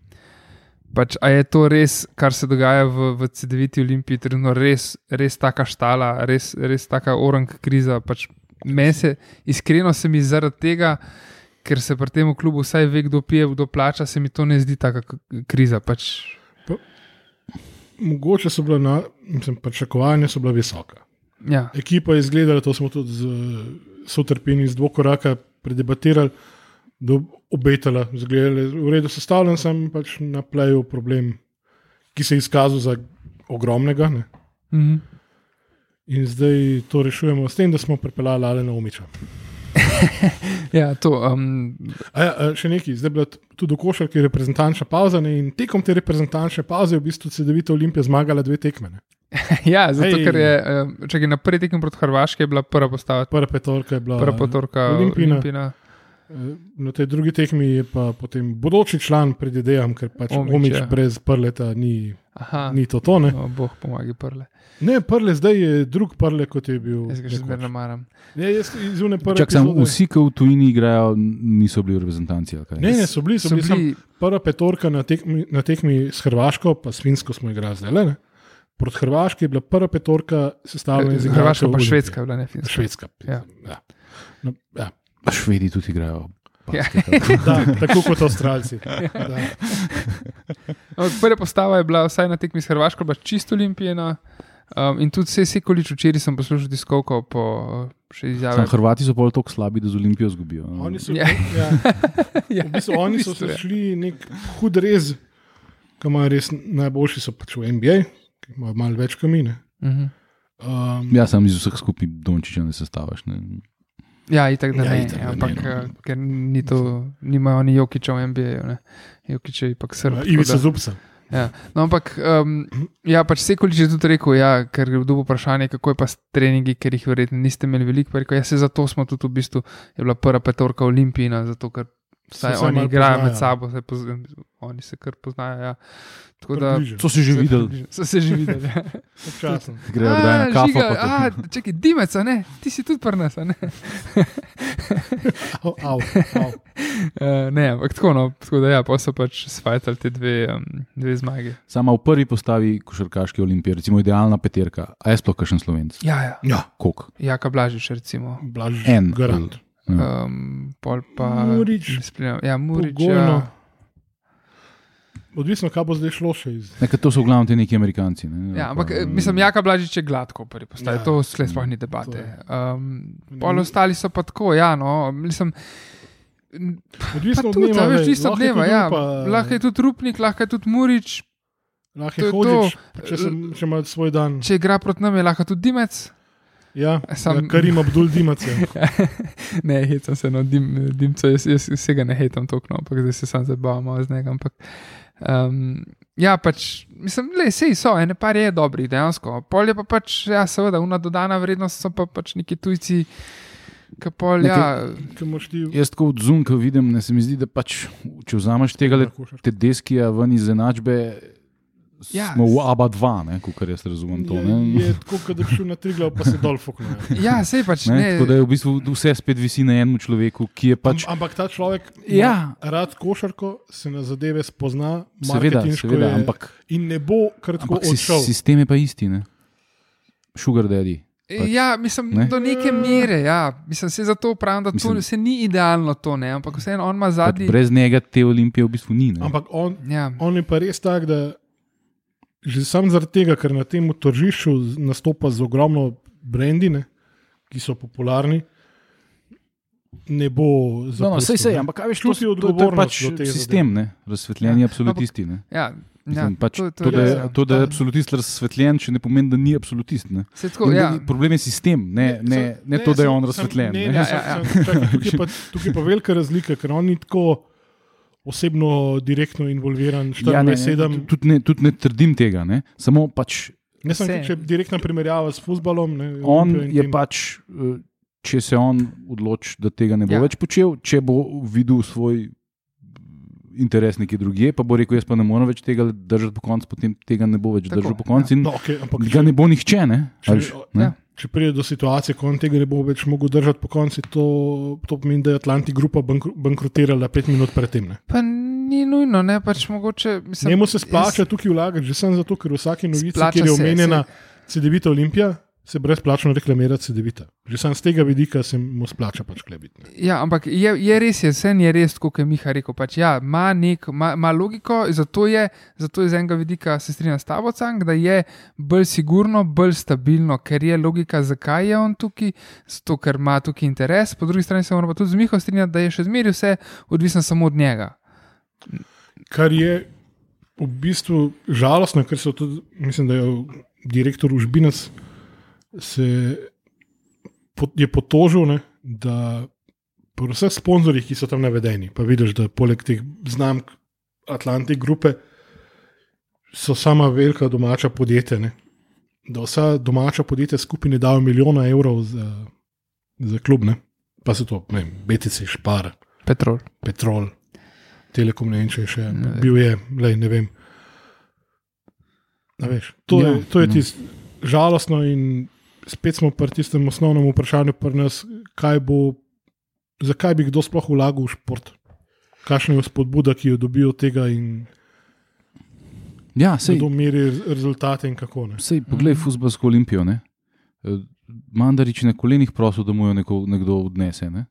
pač, a je to res, kar se dogaja v, v CD-viti olimpiji, trenutno res, res taka štala, res, res taka orang kriza. Pač, se, iskreno se mi zaradi tega, ker se pri tem klubu vsaj ve, kdo pije, kdo plača, se mi to ne zdi taka k- kriza. Pač, Mogoče so bila, na, mislim, pričakovanja so bila visoka. ja. Ekipa je izgledala, to smo tudi z sotrpini iz dvokoraka predebatirali, da obetala, zgledali, v redu sestavljen sem pač na pleju problem, ki se je izkazal za ogromnega. Ne? Mhm. In zdaj to rešujemo s tem, da smo pripeljali Alena Omiča. Ja, to. Um, A ja, še nekaj, zdaj je bila tudi v košarki reprezentančna pauza ne? in tekom te reprezentančne pauze je v bistvu CD-vita Olimpija zmagala dve tekme. Ne? ja, zato Ej. ker je, um, če je naprej tekem proti Hrvaški, je bila prva postava, Prva petorka je bila prva potorka Olimpijina. Olimpijina. Eh, Na tej drugi tekmi je pa potem bodoči član, predvidevam, ker pač Omić, Omič ja. brez prleta ni, Aha, ni to tone. no, boh pomagi prle. Ne, prle zdaj je drug prle, kot je bil. Jaz ga še nekoč. zmerno maram. Ne, jaz iz une prve. Čak, sam, vsi, ki v tujini igrajo, niso bili v reprezentanci. ali kaj? Ne, ne, so bili, so So bili, bili prva petorka na tekmi, na tekmi s Hrvaško, pa s Finsko smo igrali zdaj. Ne? Proti Hrvaški je bila prva petorka sestavljena iz Hrvaška pa. Švedska, je bila ne finska. Švedska. Ja. Ja. No, ja. Švedi tudi igrajo. Ja. Da, tako kot Avstralci. Da. No, prva postava je bila vsaj na tekmi s Hrvaško, bila čisto olimpijena. Um, in tudi vse sekolič včeraj sem poslušal po uh, še izjave. Sam Hrvati so pol tako slabi, da z Olimpijo zgubijo. no. Oni so, Ja. ja. ja, V bistvu, oni so se je. šli nek hud rez, ki imajo res najboljši, so pač v NBA, ki imajo malo več kamine. Mhm. Um, Ja, sam iz vseh skupaj Dončiča ne sestaviš. Ne. Ja, itak da Ja, ne, itak da ne, ampak no. eh, ker ni to, nimajo oni Jokiča v NBA-ju, Jokič je ipak srb. Ivica da- Zupca. Ja. No, ampak um, ja, pač Sekolič je tudi rekel, ja, ker je bilo vprašanje, kako je pa s treningi, ker jih verjetno niste imeli veliko. Rekel, ja, se zato smo tudi v bistvu, je bila prva petorka olimpijina, zato ker vsaj se oni igrajo med sabo, se pozna, oni se kar poznajo. Ja. Tako da. So se že videli, so se že videli. Ja. Občasno. grejo kdaj na A, kafo. žiga, pa to- a, čakaj, dimec, a ne, ti si tudi prnas, a ne. Au, au, au. Uh, ne, ampak tako, no, tako da ja, pa so pač svajtali te dve, um, dve zmage. Sama v prvi postavi košarkaške olimpije, recimo idealna peterka, a je sploh kakšen slovenc? Ja, ja. Ja, Kok? Jaka Blažič, recimo. blaž, En. garant. Ja. Um, pol pa. Murič. spremljam. Ja, Murič. Pogojno. Ja. Odvisno, kaj bo zdaj šlo še iz. Nekaj to so v glavnem ti neki Amerikanci. Ne? Ja, ampak Pa, eh, mislim, Jaka Blažič je gladko prvi postavi, Ja, to slej sploh ni debate. Um, pol ostali so pa tako, ja, no, mislim. Odvisno od tudi, dneva. a veš, je dneva. Ja. Lahko je tudi Rupnik, lahko je tudi Murič, Lahko to je to. če, sem, če ima svoj dan. če igra proti nam, je lahko tudi Dimec. Ja, Sam- ja, kar ima Abdul Dimac. Ja. ne, hecam se, no, dim, dimca, jaz, jaz vsega ne hetam toliko, no, ampak zdaj se sam zabavam z njega. Ampak, um, ja, pač, mislim, le, sej so, ene par je dobrih, dejansko. Pol je pa pač, ja, seveda, una dodana vrednost so pa pač neki tujci, pol, Ne, ja, imaš ti Jaz tako od zunka vidim, ne se mi zdi, da pač, če vzameš tega, te deski ven iz enačbe, Ja. smo v ABA 2, kot jaz razumem to. Je, ne. je tako, kot da bi šel na triglav, pa se dol fuknil. Ja, sej pač Ne, ne. tako da je v bistvu vse spet visi na enem človeku, ki je pač. Am, ampak ta človek Ja. rad košarko, se na zadeve spozna, Seveda, seveda, je, ampak, in ne bo kar si, odšel. sistem je pa isti. Ne? Sugar daddy. pač, Ja, mislim, ne? ne? do neke mere. Ja. Mislim, se zato pravim, da to Mislim- se ni idealno, to, ne? ampak vseeno on ima Pač zadnji. brez njega te olimpije v bistvu ni. Ne? Ampak on, Ja. on je pa res tak, da že sam zaradi tega, ker na tem tržišču nastopa z ogromno brendine, ki so popularni, ne bo No, no, sej, sej, ne. ampak kaj veš, to, to, to je pač sistem, ne? razsvetljeni Ja, absolutisti. Ne? Ja, Mislim, ja, pač, to, to, to, da, je je, ja. to, da je absolutist razsvetljen, še ne pomeni, da ni absolutist. Tako, ja. Problem je sistem, ne, ne, ne, ne to, da je on razsvetljen. Ne, ne. ne, Ja, ja, ja. čakaj, Tukaj je pa- tukaj je pa velika razlika, ker on ni tako osebno, direktno involviran, Ja, ne, ne, 24-7. tudi, ne, tudi ne trdim tega, ne? samo pač Ne, če direktna primerjava s futbolom. Ne, on je pač, eh, če se on odloči, da tega ne bo Ja. ja. več počel, če bo videl svoj interes nekje drugje, pa bo rekel, jaz pa ne morem več tega držati po koncu, potem tega ne bo več Tako, držal po koncu in No, okay, ampak ga ne bo nihče. Ne? Če- A veš, ne? ja. Če pride do situacije, ko on tega ne bo več mogel držati po koncu, to, to pomeni, da je Atlantic grupa bankro, bankrotirala pet minut predtem. Ne. Pa ni nujno, ne pač mogoče. Mislim, Njemu se splača jaz- tukaj vlagati, že samo zato, ker v vsaki novici, kjer je se, omenjena CD-vita Olimpija, se brezplačno reklamira CD-vita. Že samo z tega vidika se mu splača pač klebiti. ne. Ja, ampak je, je res, je, vse je res, kot je Miha rekel. Pač, ja, ima, nek, ima, ima logiko, zato je, zato je z enega vidika se strinjam s tabo, da je bolj sigurno, bolj stabilno, ker je logika, zakaj je on tukaj, zato ker ima tukaj interes. Po drugi strani se moramo pa tudi z Miho strinjati, da je še zmeraj vse odvisno samo od njega. Kar je v bistvu žalostno, ker so tudi, mislim, da je direktor Užbinac se je potožil, ne, da pri vseh sponzorjih, ki so tam navedeni, pa vidiš, da poleg teh znamk Atlantik grupe so sama velika domača podjetja. Ne, da vsa domača podjetja skupaj ne dajo milijona evrov za, za klub, ne, pa so to, ne vem, BTC, Špar, Petrol. Petrol, Telekom, ne vem, če je še Ne bil je, lej, ne vem. A veš, to, Ja, ja, je, to je no. tisto žalostno, in spet smo pri tistem osnovnem vprašanju, pri nas, kaj bo, zakaj bi kdo sploh vlagal v šport, kakšna je spodbuda, ki jo dobijo od tega in Ja, sej, kdo meri rezultate in kako ne. sej poglej, futbalsko olimpijo. Ne? Eh, Mandarič je na kolenih prosil, da mu jo neko, nekdo odnese. Ne?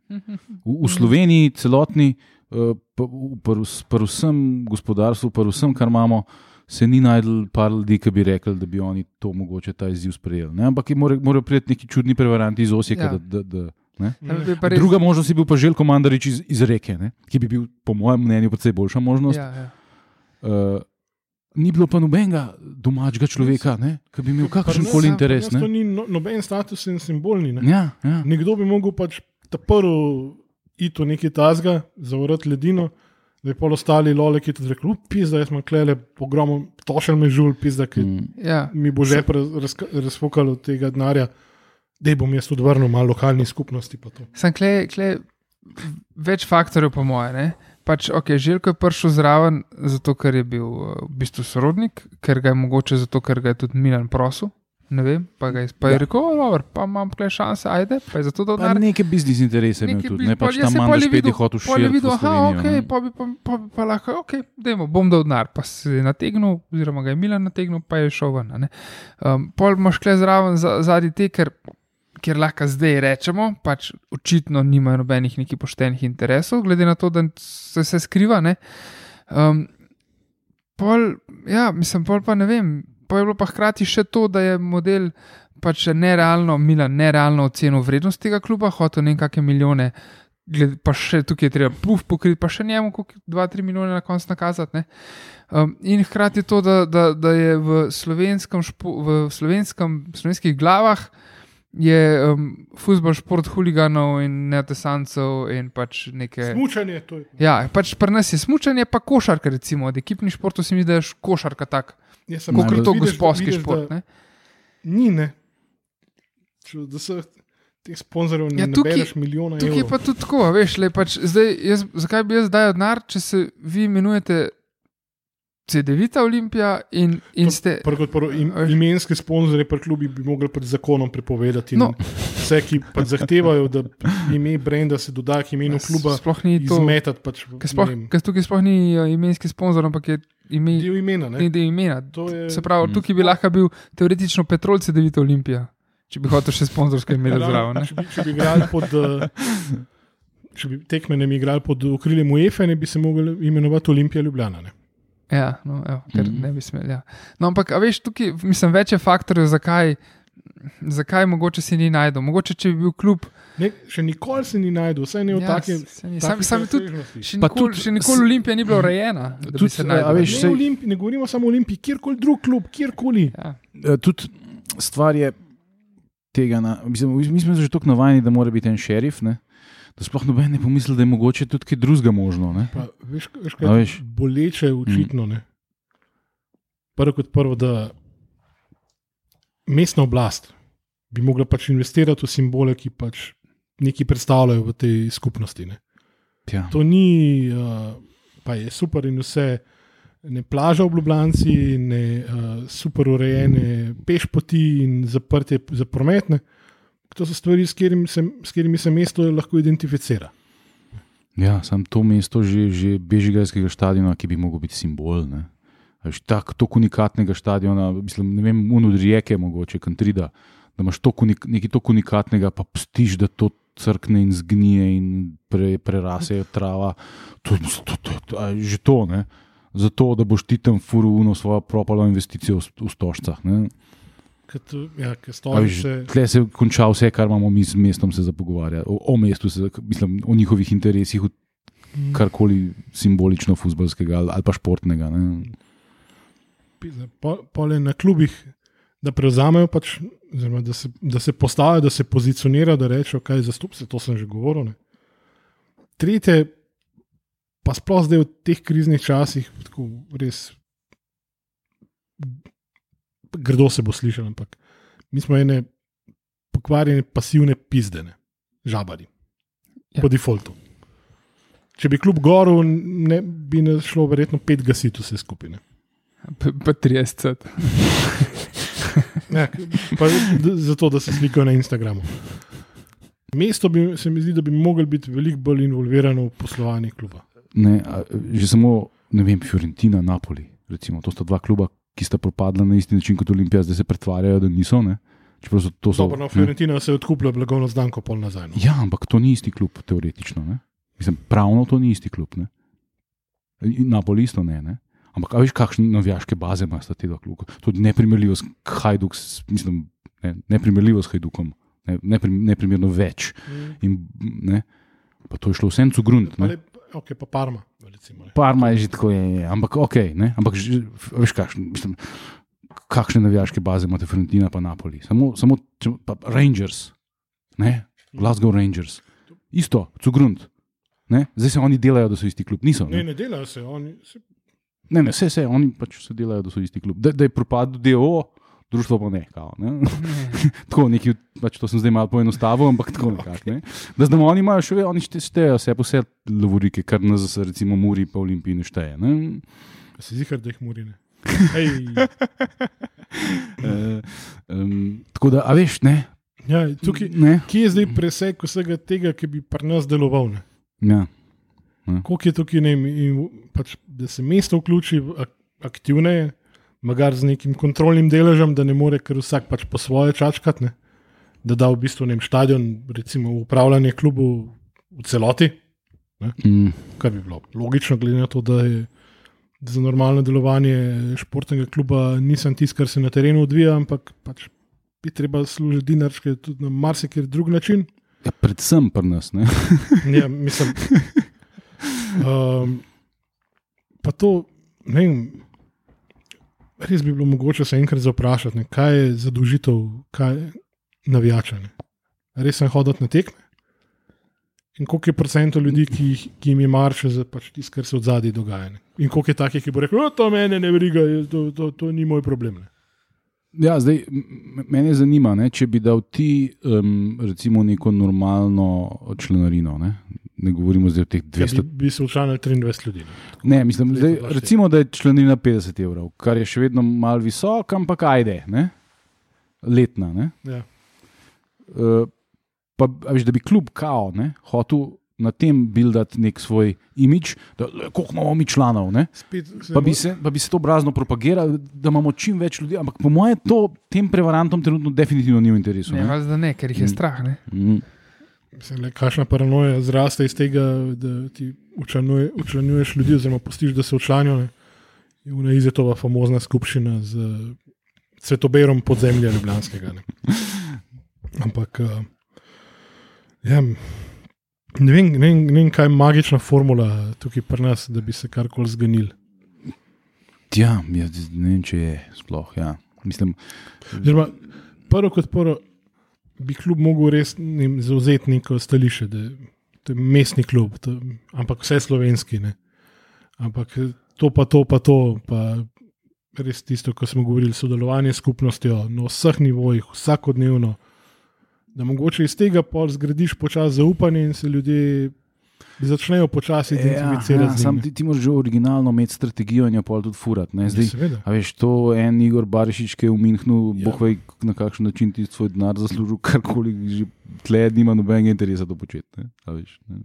V, v Sloveniji, celotni, pa pri vs- pri vsem gospodarstvu, pri vsem, kar imamo, se ni najdel par ljudi, ki bi rekli, da bi oni to mogoče ta izziv sprejeli. Ne? Ampak morajo priti neki čudni prevaranti iz Osijeka. Ja. Ja. Da, da, da, ne? Ja, bi pa res- Druga možnost je bil pa Željko Mandarič iz, iz Reke, ne? ki bi bil, po mojem mnenju, precej boljša možnost. Ja, ja. Uh, ni bilo pa nobenega domačega človeka, ki bi imel kakršen koli ja, interes. To Ne? ni no, noben status in simbolni. Ne. Ja, ja. Nekdo bi mogel pač ta prvi iti v neki tazga, zavrati ledino, da je pol ostali lole, ki ti rekli, pizda, jaz imam klele pogromom, tošel me žul, pizda, ki Mm. ja. mi bo že razfokal od tega denarja, da bom jaz odvrnil malo lokalni skupnosti. pa to. Sem kle, kle več faktorjev, po moje. Ne? Pač, okay, Željko je prišel zraven, zato ker je bil uh, v bistvu sorodnik, ker ga je mogoče zato, ker ga je tudi Milan prosil. Ne vem, pa, ga je, pa je Ja. rekel, "O, dobro, pa imam tukaj šanse, ajde, pa je zato dal Pa neke biznis interese imel Neki tudi, ne pač tam manj je špedi videl- hotel pol je širiti. videl, aha, ok, pa bi pa, pa, bi pa lahko, ok, dajmo, bom dal denar, pa se je nategnil, oziroma ga je Milan nategnil, pa je šel ven. Um, pol imaš kle zraven za- zadnji te, ker, ker lahko zdaj rečemo, pač očitno nimajo nobenih nekih poštenih interesov, glede na to, da se vse skriva. Ne. Um, pol, ja, mislim, pol pa ne vem. Pa je bilo pa hkrati še to, da je model pač nerealno, Milan, nerealno ocenil vrednost tega kluba, hotel nekakšne milijone, gled, pa še tukaj je treba puf pokriti, pa še njemu 2-3 milijone na koncu nakazati. Ne? Um, in hkrati to, da, da, da je v, slovenskem špo, v slovenskem, slovenskih glavah je um, futbol šport huliganov in neotesancev in pač neke. Smučanje, to je. Ja, pač pri nas je smučanje, pa košarka, recimo, od ekipnih športov se mi zdi, da je košarka tak, Sem kot je to gospodski šport. da Ne? Ni, ne. Če, da se teh sponzorjev ne Ja, ja, tukaj- nabereš milijona Tukaj evrov. pa tudi tako, veš, le, pač, zdaj, jaz, zakaj bi jaz dal denar, če se vi imenujete CD-vita Olimpija in, in ste. Prvo kot prvo, im, imenske sponzorje pri klubi bi mogli pred zakonom prepovedati. No. Vse, ki pač zahtevajo, da ime brenda se doda k imenu kluba, Sploh ni to. izmetati pač, Ker tukaj sploh ni uh, imenski sponzor, ampak je ime, del imena. Ne? del imena. To je- Se pravi, Mm. tukaj bi lahko bil teoretično Petrol CD-vita Olimpija, če bi hotel še sponzorske imeti Ja, zraven. Če bi, če bi igrali pod. eh, Če bi tekme ne bi igrali pod okriljem UEFA, ne bi se mogli imenovati Olimpija Ljubljana. Ne? Ja, no, evo, ker Mhm. ne bi smel. Ja. No, ampak, a veš, tukaj mislim, več je faktorjev, zakaj, zakaj mogoče si ni najdel. Mogoče, če bi bil klub. Ne, še nikoli se ni najdel, vsaj ne v Ja, takem. sam- sam tudi- Še nikoli, tudi- še nikoli Olimpija ni bila urejena. da bi tudi, se a našla. veš, Ne, Olimpi, ne govorimo samo o Olimpiji, kjerkoli drug klub, kjerkoli. Ja. Eh, tudi stvar je tega. Na, mislim, mi smo že tako navajeni, da mora biti en šerif. Ne? Da sploh noben ne pomisli, da je mogoče tudi kaj drugega možno. Ne? Pa, veš, veš, A kaj, veš. boleče je očitno. Mm. Prvo kot prvo, da mestna oblast bi mogla pač investirati v simbole, ki pač nekaj predstavljajo v tej skupnosti. Ne. Ja. To ni, uh, pa je super in vse. Ne plaža v Ljubljani, ne uh, super urejene pešpoti in zaprtje za prometne. To so stvari, s katerimi se, s katerimi se mesto lahko identificira. Ja, sam to mesto že, že Bežigrajskega stadiona, ki bi mogel biti simbol. Ne? Veš, tak, tako unikatnega stadiona, mislim, ne vem, unud rijeke, mogoče Kantrida, da imaš toliko unik, nekaj tako unikatnega, pa pustiš, da to crkne in zgnije in pre, prerase trava. To, to, to, to, že to, ne. Zato, da boš ti tam furuno svojo propalo investicijo v, v stožcah. Ne? Kad, ja, se, Tle se konča vse, kar imamo mi z mestom se zapogovarjati. O, o mestu, se, mislim, o njihovih interesih, o karkoli simbolično, futbolskega ali, ali pa športnega. Ne. pole na klubih, da prevzamejo, pač, oziroma, da, se, da se postavijo, da se pozicionirajo, da rečejo, kaj zastopa se, to sem že govoril. Ne. Tretje, pa sploh zdaj v teh kriznih časih, tako res grdo se bo slišalo, ampak mi smo ene pokvarjene, pasivne pizdene, žabari, Ja. po defaultu. Če bi kljub goru, ne bi nas šlo verjetno pet gasiti vse skupine. Pa, pa 30. Ja, pa, zato, da se slikajo na Instagramu. Mesto bi, se mi zdi, da bi mogli biti veliko bolj involvirano v poslovanje kluba. Ne, a, že samo, ne vem, Fiorentina, Napoli, recimo, to sta dva kluba, ki sta propadla na isti način kot Olimpija, zdaj se pretvarjajo, da niso. Ne? Čeprav so to so. Dobro, no. Fiorentina se je odkupila blagovno znamko pol nazaj. No. Ja, ampak to ni isti klub, teoretično. Ne? Mislim, pravno to ni isti klub. Ne? Napoli isto ne. ne? Ampak, veš, kakšne navijaške baze ima te dva kluba? To je neprimerljivo s Hajduk, mislim, ne, neprimerljivo s Hajdukom, ne, neprim, neprimerno več. In, ne, pa to je šlo vsem v grunt. Pa, ne. le, okay, pa Parma. Recimo, ne. Parma je že tako, je, je, ampak ok, ne? ampak že, veš, kakšne, mislim, kakšne navijaške baze imate Fiorentina pa Napoli. Samo, samo če, pa Rangers, ne? Glasgow Rangers, isto, Cugrund. Ne? Zdaj se oni delajo, da so isti klub. Niso. ne, Ne, ne delajo se. Oni, se ne, ne vse, vse, oni pač se delajo, da so isti klub. Da, da je propadlo DO, društvo pa ne. Kao, ne? tako neki, pač to sem zdaj malo poenostavil, ampak tako nekako. Ne? Da zdaj oni imajo še, oni šte- štejejo vse vse lovorike, kar nas, recimo, Muri pa Olimpiji ne šteje. Ne? se zihar, da jih murine. Ej, Uh, um, tako da, a veš, ne. ja, tukaj, ne? kje je zdaj preseg vsega tega, ki bi pri nas deloval? Ne? Ja. Koliko je tukaj, ne, in, pač, da se mesto vključi ak aktivneje, magar z nekim kontrolnim deležem, da ne more kar vsak pač po svoje čačkati, ne? da da v bistvu nem stadion, recimo upravljanje klubu v celoti, Mm, kar bi bilo logično, glede na to, da je za normalno delovanje športnega kluba nisem tisti, kar se na terenu odvija, ampak pač bi treba služiti dinarčke tudi na marsikaj drug način. ja, predvsem pri nas. Ne? Ja, mislim. Um, pa to, ne vem, res bi bilo mogoče se enkrat zaprašati, ne, kaj je zadožitev, kaj je navijačanje. Res sem hodil na tekme. In koliko je procentov ljudi, ki, jih- ki jim je marše za pač tisto, kar se od zadaj dogaja. Ne? In koliko je takih, ki bo rekel, da to mene ne briga, to, to, to ni moj problem. Ne? Ja, zdaj, mene zanima, ne, če bi dal ti, um, neko normalno članarino, ne, ne govorimo zdaj o teh Ja, 200. bi, bi se učlanili 23 ljudi. Ne? Ne, mislim, zdaj, 2004. recimo, da je članina 50 evrov, kar je še vedno malo visok, ampak ajde, ne? letna. Ne? Ja. Uh, pa, a veš, da bi kljub kao ne, hotel na tem buildati nek svoj imič, da koliko imamo mi članov. Ne? Spet Pa bi, se, pa bi se to obrazno propagirali, da imamo čim več ljudi, ampak po mojem to tem prevarantom trenutno definitivno ni v interesu. Ne, Ne? valjda ne, ker jih je Mm. strah. Ne? Mm. Mislim, le, kakšna paranoja zraste iz tega, da ti učlanjuje, učlanjuješ ljudi, oziroma pustiš, da se učlanijo. ne. Je Una Izetova famozna skupščina z svetoberom podzemlja Ljubljanskega. Ne. Ampak, uh, ja, ne, vem, ne, vem, ne vem, kaj je magična formula tukaj pri nas, da bi se karkoli zganil. Ja, ja, ne vem, če je sploh. Ja. Mislim, Oziroma, prvo kot prvo, bi klub mogel res ne zauzeti neko stališče, da to je mestni klub, to, ampak vse slovenski. Ne. Ampak eh, to pa to, pa to, pa res tisto, kar smo govorili, sodelovanje s skupnostjo na vseh nivojih, vsakodnevno. Da mogoče iz tega pol zgradiš počasi zaupanje in se ljudje začnejo počasi identificirati. ja, z sam njim, ti, ti moraš že originalno imeti strategijo in jo pol tudi furati. ne. ne. Zdaj, Seveda. A veš, to en Igor Barišič, ki je v Minhnu, Ja. ja. boh ve na kakšen način ti svoj denar zaslužil, karkoli že tle, nima nobenega interesa to početi. ne. Veš, ne.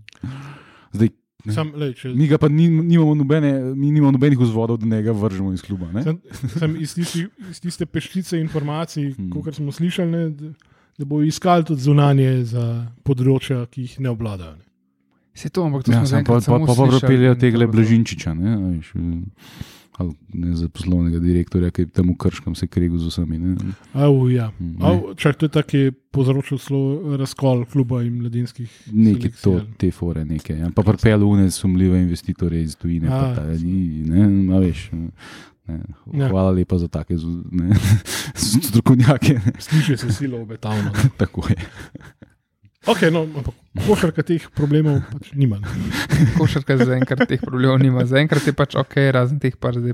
Zdaj, ne. Sam, lej, če, mi ga pa ni, nimamo, nobene, mi nimamo nobenih vzvodov, da ne ga vržemo iz kluba. Ne? Sem, sem iz, tisti, iz tiste peščice informacij, Hmm. kot smo slišali, ne, da, da bo iskali tudi zunanje za področja, ki jih ne obvladajo. Ne. Se to, ampak to Ja, smo sam pa, pa, pa, pa in tega. Blažinčiča, ne, a veš, ali ne za poslovnega direktorja, ki je tam v Krškem se kregu z vsemi. Ne. Au, ja. Mm, Au, čak, to je tako, ki je povzročil zelo razkol kluba in mladinskih. Nekaj to, ali- te fore, nekaj. Ja. Pa pripelje une sumljive investitorje iz tujine. A, pa ta, ni, ne, a veš, ne. Ja. Hvala lepa za take ne, strokovnjake. ne. Sliši se silo obetavno. ne. Tako je. Okay, no, ampak košarka teh problemov pač nima. Ne. Košarka zaenkrat teh problemov nima. Zaenkrat je pač ok, razen teh par, zdaj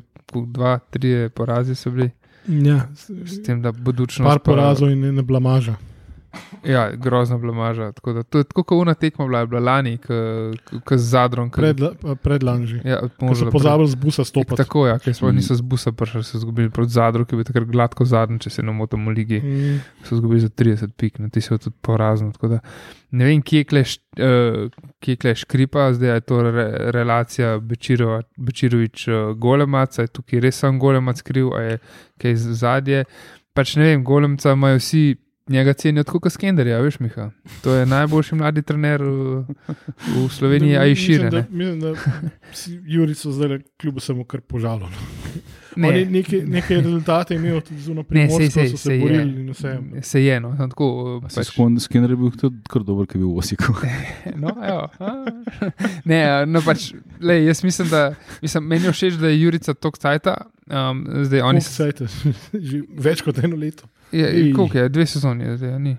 dva, tri porazi so bili, Ja, s tem, da budučnost. par pa- porazov in ena blamaža. Ja, grozna blamaža. Tako da, to je tako, kot una tekma bila, bila lani, k z zadrom. k- Pred, predlanži. Ja, so pozabili z busa stopiti. Tako ja, ker smo Mm. niso z busa prišli, so izgubili proti zadru, ki je bil takrat gladko zadnji, če se ne motim v ligi. Mm, So izgubili za 30 pik, no, ti so tudi porazno. tako da Ne vem, kje je kleš, uh, kje je kleš kripa, zdaj je to re, relacija Bečirova- Bečirovič uh, Golemac, a je tukaj res sam Golemac kriv, a je kaj zadje. Pač ne vem, Golemca imajo vsi. Njega cenijo tako kot Skenderja, veš, Miha. To je najboljši mladi trener v, v Sloveniji, a je šire. Mislim, da, da si Jurico zdaj kljub samo kar požalil. Ne. Ne. Neke, neke rezultate je imel tudi zunaj Ne, sej, primorsko, sej, so se sej borili je. in vse. Se je, no, samo tako. uh, Pač, Skener je bil tudi kar dober, ki je bil v Osiku. No, evo, a. ne, no pač, lej, jaz mislim, da mislim, meni je všeč, da je Jurica tok cajta. Um, zdaj oni Koliko so. sajte, že več kot eno leto. Je, Ej. koliko je, dve sezoni je zdaj, ni.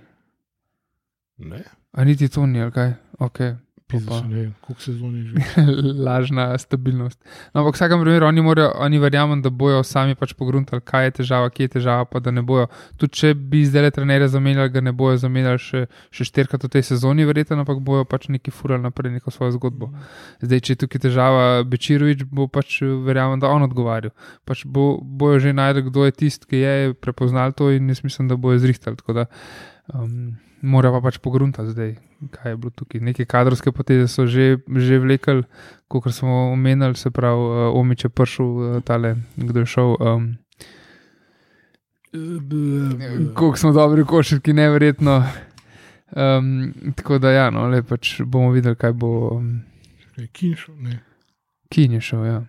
Ne, A niti to ni, ali kaj? Okay. Pizda, pa. še ne vem, koliko sezon je že. Lažna stabilnost. No, ampak v vsakem primeru oni, morajo, oni verjamem, da bojo sami pač pogruntali, kaj je težava, kje je težava, pa da ne bojo. Tudi če bi zdaj trenerja zamenjali, ga ne bojo zamenjali še, še štirikrat v tej sezoni, verjetno, ampak bojo pač neki furali naprej neko svojo zgodbo. Zdaj, če je tukaj težava, Bečirovič bo pač verjamem, da on odgovarjal. Pač bo, bojo že najdel, kdo je tisti, ki je prepoznal to in jaz mislim, da bojo zrihtali. Um, mora pa pač pogruntati zdaj, kaj je bilo tukaj. Neke kadrovske poteze so že, že vlekli, kot smo omenjali, se pravi, uh, Omič je prišel, uh, tale, kdo je šel. Um, Kako smo dobri košarki, neverjetno. Um, tako da, ja, no, le pač bomo videli, kaj bo. Um, Kinšo, ne. Kin je šel, ja.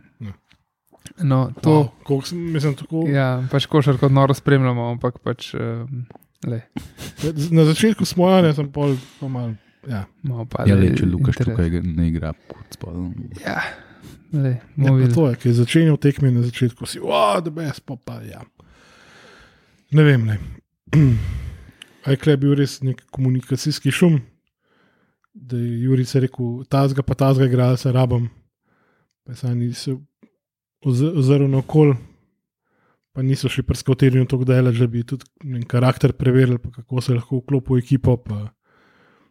No, to, Wow, sem, mislim, tako, ja. pač košarko noro spremljamo, ampak pač, um, Na začetku smo ja, ne, sem pol, pa mal, ja. malo pa. Ja, le, če Lukaš tukaj ne igra, kot spodaj. Ja, le, Ja, videli. to je, ki je začenjal tekme na začetku, si, wow, da bes, pa pa ja. Ne vem, ne. Ajkle je bil res nek komunikacijski šum, da je Jurica rekel, tazga pa tazga igralca rabam. Pa se oni so ozrli na okol, pa niso še prskavtirili tako daleč, da bi tudi ne, karakter preverili, kako se lahko vklopi v ekipo.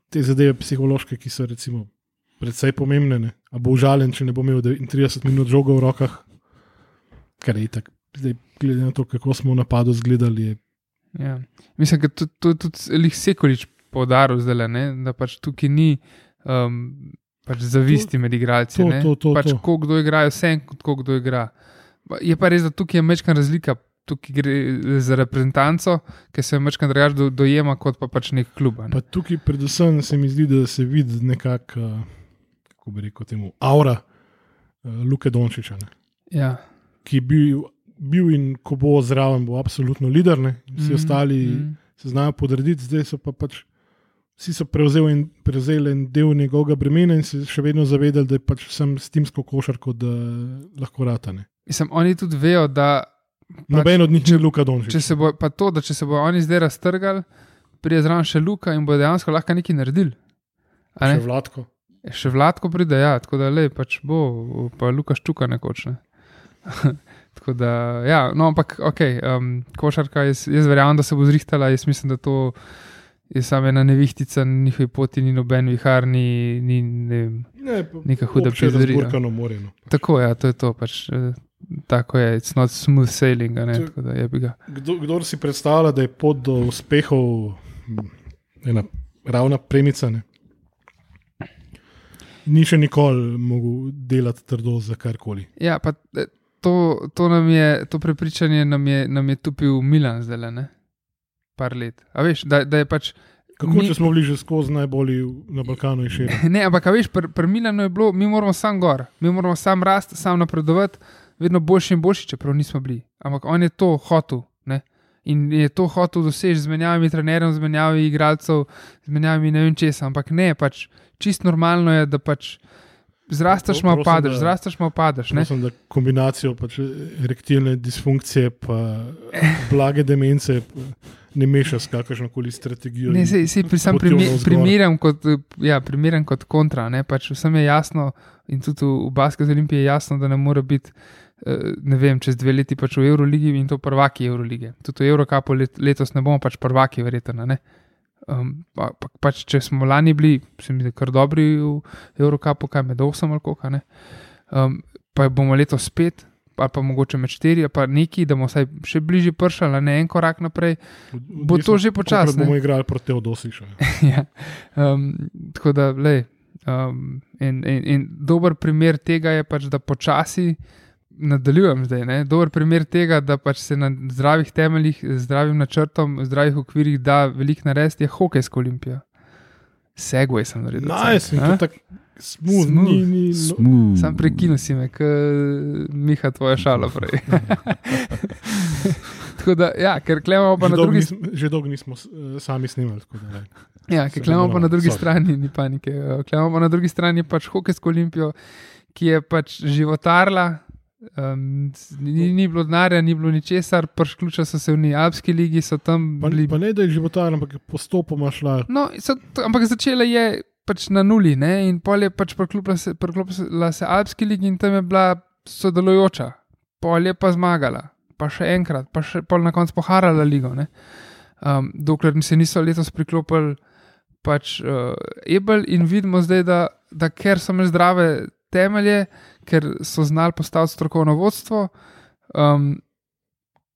Te zadeve psihološke, ki so recimo predvsej pomembne. Ne? A bo užaljen, če ne bo imel 39 minut žoga v rokah, kar je tako. Zdaj, glede na to, kako smo v napadu zgledali, je Ja. Mislim, da to, to je tudi Lih Sekolič poudaril, zdaj, ne, da pač tukaj ni um, pač zavisti med igralci. to, ne. to, to, pač to. ko kdo igra, vse kot kdo igra. Pa Je pa res, da tukaj je mečka razlika. Tukaj gre za reprezentanco, ki se mečka drugače do, dojema kot pa pač nek klub. Ne. Pa tukaj, predvsem, se mi zdi, da se vidi nekako, uh, kako bi rekel, temu, aura uh, Luke Dončiča, ne? Ja. ki je bil, bil in ko bo zraven, bo absolutno lider, ne? vsi Mhm, ostali mhm. se znajo podrediti, zdaj so pa pač. Vsi so prevzeli en, prevzeli en del njegovega bremena in se še vedno zavedali, da je pač sem s timsko košarko, da lahko ratane. Mislim, oni tudi vejo, da Noben od njih ni Luka Dončić. če se bo, pa to, da če se bodo oni zdaj raztrgali, pride zraven še Luka in bo dejansko lahko nekaj naredili. A Še ne? Vladko. Še vladko pride, ja, tako da le, pač bo, pa Luka ščuka nekoč. Ne. tako da, ja, no, ampak, ok, um, košarka, jaz, jaz verjamem, da se bo zrihtala, jaz mislim, da to je samo ena nevihtica na njihovi poti, ni noben vihar, ni, ni ne. Ne, Neka huda obče pizdarija. razburkano more. No. Tako je, ja, to je to, pač, eh, tako je, it's not smooth sailing, ne, To- da je. Kdo, kdor si predstavlja, da je pot do uspehov hm, ena ravna premica, ne? ni še nikoli mogel delati trdo za karkoli. Ja, pa eh, to, to, nam je, to prepričanje nam je, nam je tupil Milan zdaj, ne? Par let. A veš, da, da je pač. Kako Mi- če smo bili že skozi najbolj na Balkanu in še Ne, ampak veš, pri pr Milanu je bilo, mi moramo sam gor, mi moramo sam rasti, sam napredovati, vedno boljši in boljši, čeprav nismo bili. Ampak on je to hotel. Ne? In je to hotel doseči z menjavami trenerjev, z menjavami igralcev, z menjavami ne vem česa. Ampak ne, pač čist normalno je, da pač zrasteš, malo padeš, da- zrasteš, malo padeš. Mislim, da kombinacijo pač erektilne disfunkcije in blage demence ne meša s kakršno koli strategijo. Ne, in sej, sej, pri, sam navzgor. primerjam, kot, eh, ja, primerjam kot kontra. Ne, pač vsem je jasno, in tudi v, v Basketu Olimpiji je jasno, da ne more biti, eh, ne vem, čez dve leti pač v Euroligi in to prvaki Eurolige. Tudi v Eurokapu let, letos ne bomo pač prvaki, verjetno. ne. Um, pa, pa, pač, če smo lani bili, se mi zdi, kar dobri v Eurokapu, kaj med 8 ali koliko, um, pa bomo letos spet. Ali pa mogoče med štiri, ali pa neki, da bomo vsaj še bližje pršali, ne en korak naprej. bo to že počasi, bomo igrali proti Teodosišu. ja. um, tako da, lej, um, in, in, in dober primer tega je pač, da počasi nadaljujem zdaj. Ne? Dober primer tega, da pač se na zdravih temeljih, zdravim načrtom, v zdravih okvirih da veliko narediti, je hokejska olimpija. Segway sem naredil. Nice, in a? to tako smooth, Smooth. ni, ni, no, Smooth. Sam prekinil si me, kot Miha, tvoja šala prej. tako da, ja, ker klemamo pa že na drugi nismo, že dolgo nismo eh, sami snimali. da. Ja, ki klemamo pa na drugi sorry. strani, ni panike. Eh, Klemamo pa na drugi strani pač hokejsko olimpijo, ki je pač životarla. Um, ni, ni bilo denarja, ni bilo ničesar, pršključa so se v njej, Alpski ligi so tam Pa, bili. pa ne, da je životarna, ampak postopoma šla. No, so, ampak začela je pač na nuli, ne? in pol je pač priklopila se, priklopila se Alpski ligi in tam je bila sodelujoča, pol je pa zmagala, pa še enkrat, pa še pol na koncu poharala ligo. ne. Um, dokler se niso letos priklopili pač uh, Ebel in vidimo zdaj, da, da ker so imeli zdrave temelje, ker so znali postaviti strokovno vodstvo. Um,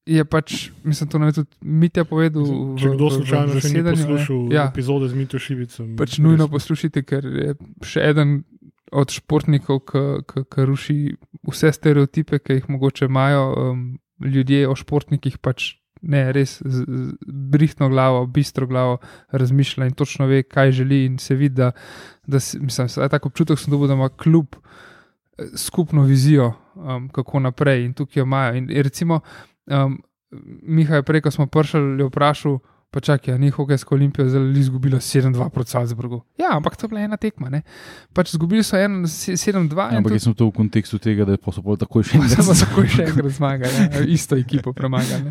Je pač, mislim, to nam je tudi Mitja povedal. Če kdo v- v slučajno še ni zasedanju, ne. poslušal ja, epizode z Mito Šivicem, pač nujno poslušajte, ker je še eden od športnikov, ki ruši vse stereotipe, ki jih mogoče imajo um, ljudje o športnikih. Pač ne, res z, z brihtno glavo, bistro glavo razmišlja in točno ve, kaj želi, in se vidi, da, da mislim, tako občutek, sem dobil, da ima kljub skupno vizijo, um, kako naprej in tukaj jo imajo. In, in recimo, um, Miha je prej, ko smo prišli, je vprašal. Pa čakaj, ni hokejska olimpija zelo izgubila 7-2 proti Salzburgu. Ja, ampak to je bila ena tekma. Ne? Pač izgubili so 7-2. Ja, ampak jaz sem to v kontekstu tega, da so pol takoj še enkrat. pa takoj še enkrat zmagali, ne? isto ekipo premagali.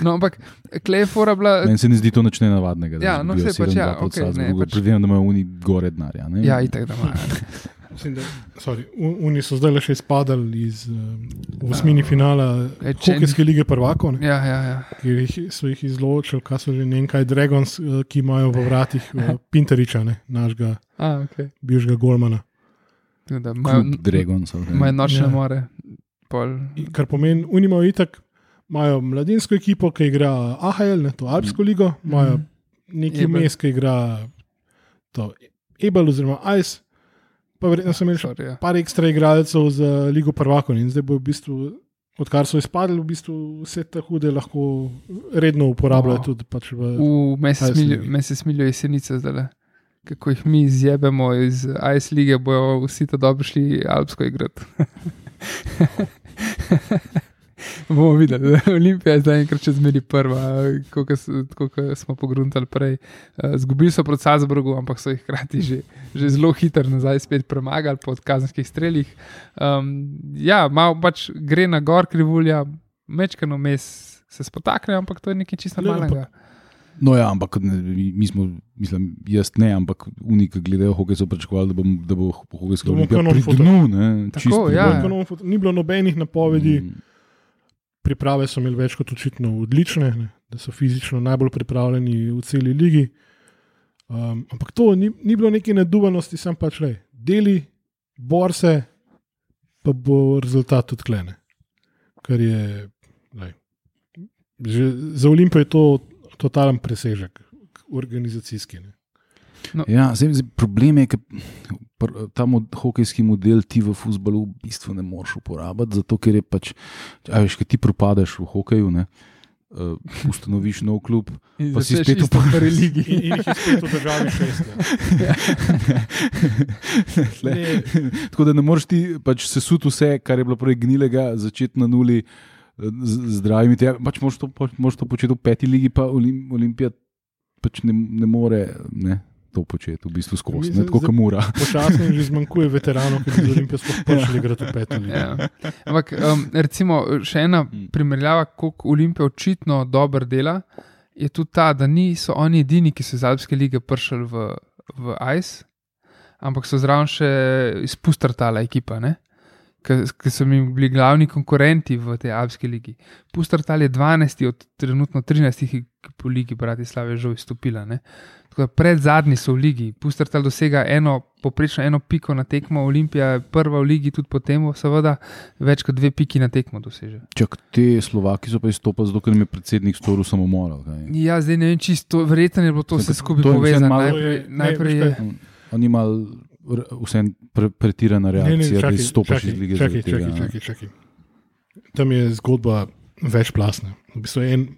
No, ampak Klejfora bila. Meni se ne zdi to nič nenavadnega. Ja, no, saj pač ja, 7-2 proti okej, ne, pač- Predvidevam, da imajo oni gore denarja. Ja, itek da imajo. Mislim, da, sorry, un- Oni so zdaj le še izpadali iz uh, osmini finala E, če- Hokejske lige prvakov, ne, Ja, ja, ja. ki jih, so jih izločili, kaj so že ne vem kaj Dragons, eh, ki imajo v vratih uh, Pinteriča, ne, našega A, okay. bivšega Golmana. Imajo Klub Dragons. imajo nočne Ja. more. Pol. Kar pomeni, unimajo itak, imajo mladinsko ekipo, ki igra AHL, ne, to Alpsko ligo, imajo Mhm. neki Ebel. mes, ki igra to Ebel oziroma Ice, pa verjetno so imeli Sorry, ja. par ekstra igralcev za Ligo prvakov in zdaj bo v bistvu, odkar so izpadli, v bistvu vse te hude lahko redno uporabljajo Wow. tudi pač v. V se smilijo jesenice zdaj. Kako jih mi izjebemo iz Ice lige, bojo vsi to dobro šli Alpsko igrati. Bomo videli, Olimpija je zdaj enkrat čez meri prva, kot smo pogruntali prej. Eh, Zgubili so proti Salzburgu, ampak so jih hkrati že, že zelo hitro nazaj spet premagali po kazenskih streljih. Um, ja, malo pač gre na gor krivulja, mečkano mes se spotakne, ampak to je nekaj čisto Ne, normalnega. No, ja, ampak ne, mi smo, mislim, jaz ne, ampak unika gledajo hokej, so pričakovali, da, bom, da bo olimpija kanon pri dnu. Ne, Tako, čisto pri ja. Ni bilo nobenih napovedi, Mm. Priprave so imeli več kot očitno odlične, ne, da so fizično najbolj pripravljeni v celi ligi. Um, ampak to ni, ni bilo neke nedubanosti, sem pač le, deli, bor se, pa bo rezultat tudi klene. Kar je, lej, za Olimpijo je to totalen presežek, organizacijski. Ne. Ja, zdaj, zdaj, problem je, ker ta mod, hokejski model ti v futbalu v bistvu ne moreš uporabiti, zato ker je pač, a veš, ki ti propadeš v hokeju, ne, uh, ustanoviš nov klub. In Pa si spet v prvi In, ligi. in je spet v državi šest. ja. Tle, Tako da ne moreš ti pač sesuti vse, kar je bilo prej gnilega, začeti na nuli eh, z zdravimi. Tega. Pač moraš to, pač to početi v peti ligi, pa Olim, Olimpija pač ne, ne more ne, to početi v bistvu skozi, ne tako kot mora. Počasno jim že zmanjkuje veteranov, ki bi z Olimpijo sploh prišli igrati v petem. Ja. Ampak, um, recimo, še ena Mm. primerjava, kako Olimpija očitno dobro dela, je tudi ta, da niso oni edini, ki so iz Alpske lige prišli v, v ICE, ampak so zraven še izpustrtala ekipa, ki so jim bili glavni konkurenti v tej Alpski ligi. Pustrtal je 12 od trenutno 13 ekip v ligi Bratislave že izstopila. Ne? Tako da pred zadnji so v ligi. Pustrtal dosega eno, poprečno eno piko na tekmo, Olimpija je prva v ligi, tudi potem, seveda, več kot dve piki na tekmo doseže. Čak, te Slovaki so pa izstopili, zato ker jim je predsednik storil samomor. Ja, zdaj ne vem, čisto, verjetno je bilo to vse skupaj povezano. Najprej, najprej je. Oni imajo vse pre, pretirana reakcija, da izstopiš iz lige. čakaj, tega, ne. čakaj, čakaj. Tam je zgodba večplastna. V bistvu en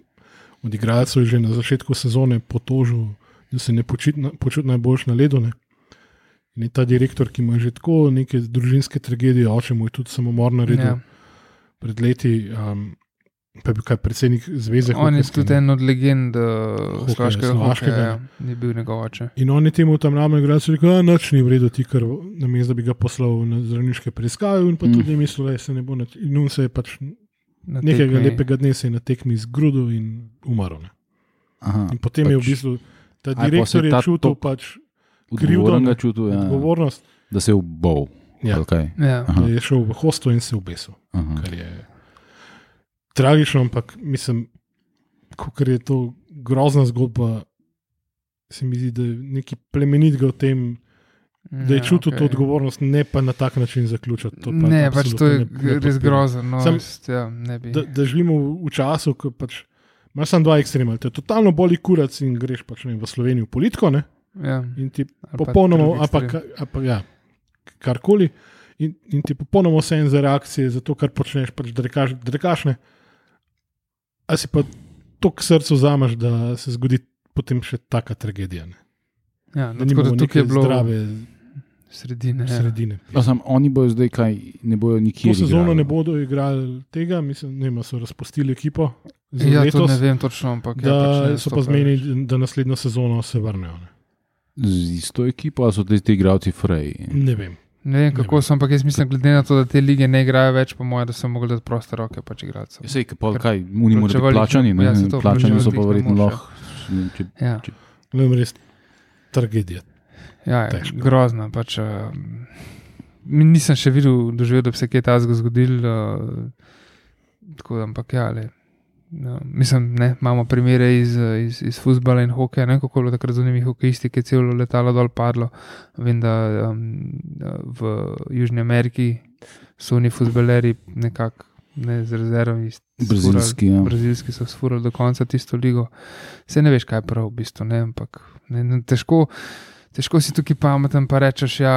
od igralcev je že na začetku sezone potožil, da se ne počuti počut najboljš na ledu. Ne? In ta direktor, ki ima že tako neke družinske tragedije, oče mu je tudi samomor naredil ja. pred leti, um, pa je bil kaj predsednik zveze. On je tudi en od legend uh, slovaškega hokeja, ja, je bil njegov oče. In on je temu tam mlademu igralcu rekel, da noč ni v redu, ti kar na mestu, da bi ga poslal na zdravniške preiskave, in pa Mm. tudi ni mislil, da se ne bo. In on se je pač na nekega tekmi. lepega dne se je na tekmi zgrudil in umrl. Aha, In potem pač, je v pač bistvu ta direktor je je čutil pač krivdo, čutil, ja, odgovornost, da se je ubol. Ja. ali kaj? Ja. Aha. da je šel v hosto in se obesil. Aha. Kar je tragično, ampak mislim, ker je to grozna zgodba. Se mi zdi, da je nekaj plemenitega v tem, da je Ja, čutil okay. to odgovornost, ne pa na tak način zaključiti. To pa Ne, pač to je ne- ne res grozno. No, Sam- jaz, ja. Da, da živimo v, v času, ko pač, imaš samo dva ekstrema. Te totalno boli kurac in greš pač, ne, v Slovenijo v politiko ne, ja. in ti Ali popolnoma, ali pa, ali pa ja, karkoli. In, in ti popolnoma vse en za reakcije, za to, kar počneš, pač drekaš, drekaš ne. A si pa to k srcu vzameš, da se zgodi potem še taka tragedija. Ne. Ja, Da no, tako da tukaj je bilo zdrave sredine. Ja. sredine. Ja, sam, oni bojo zdaj kaj, ne bojo To nikjer. sezono igrali. ne bodo igrali tega, mislim, ne, vem, so razpustili ekipo. Ja, to letos, ne vem točno, ampak Da ja, pač ne so pa več. da naslednjo sezono se vrnejo. Ne, Z isto ekipo, ali so te, te igravci frej? ne vem. Ne vem, kako so, ampak jaz mislim, glede na to, da te lige ne igrajo več, po mojem, da so mogli dati proste roke pač igralcev. Sej, pa, kaj, oni morajo biti plačani, ne? ja, to, plačani so pa ne verjetno lahko. ne vem, če- Ja, Ne vem, res tragedija. ja je, Težko. grozno. Pač, uh, nisem še videl, doživel, da bi se kaj takega zgodil. Uh, tako da, ampak ja, le, No, mislim, ne, imamo primere iz, iz, iz futbola in hokeja, ne kako je bilo takrat z unimi hokejisti, ki je celo letalo dol padlo. Vem, da um, v Južni Ameriki so oni futboleri nekako ne, z rezervami. Brazilski, ja. Brazilski so sfurali do konca tisto ligo. Se ne veš, kaj je prav, v bistvu, ne, ampak ne, ne, težko, težko si tukaj pameten, pa rečeš, ja,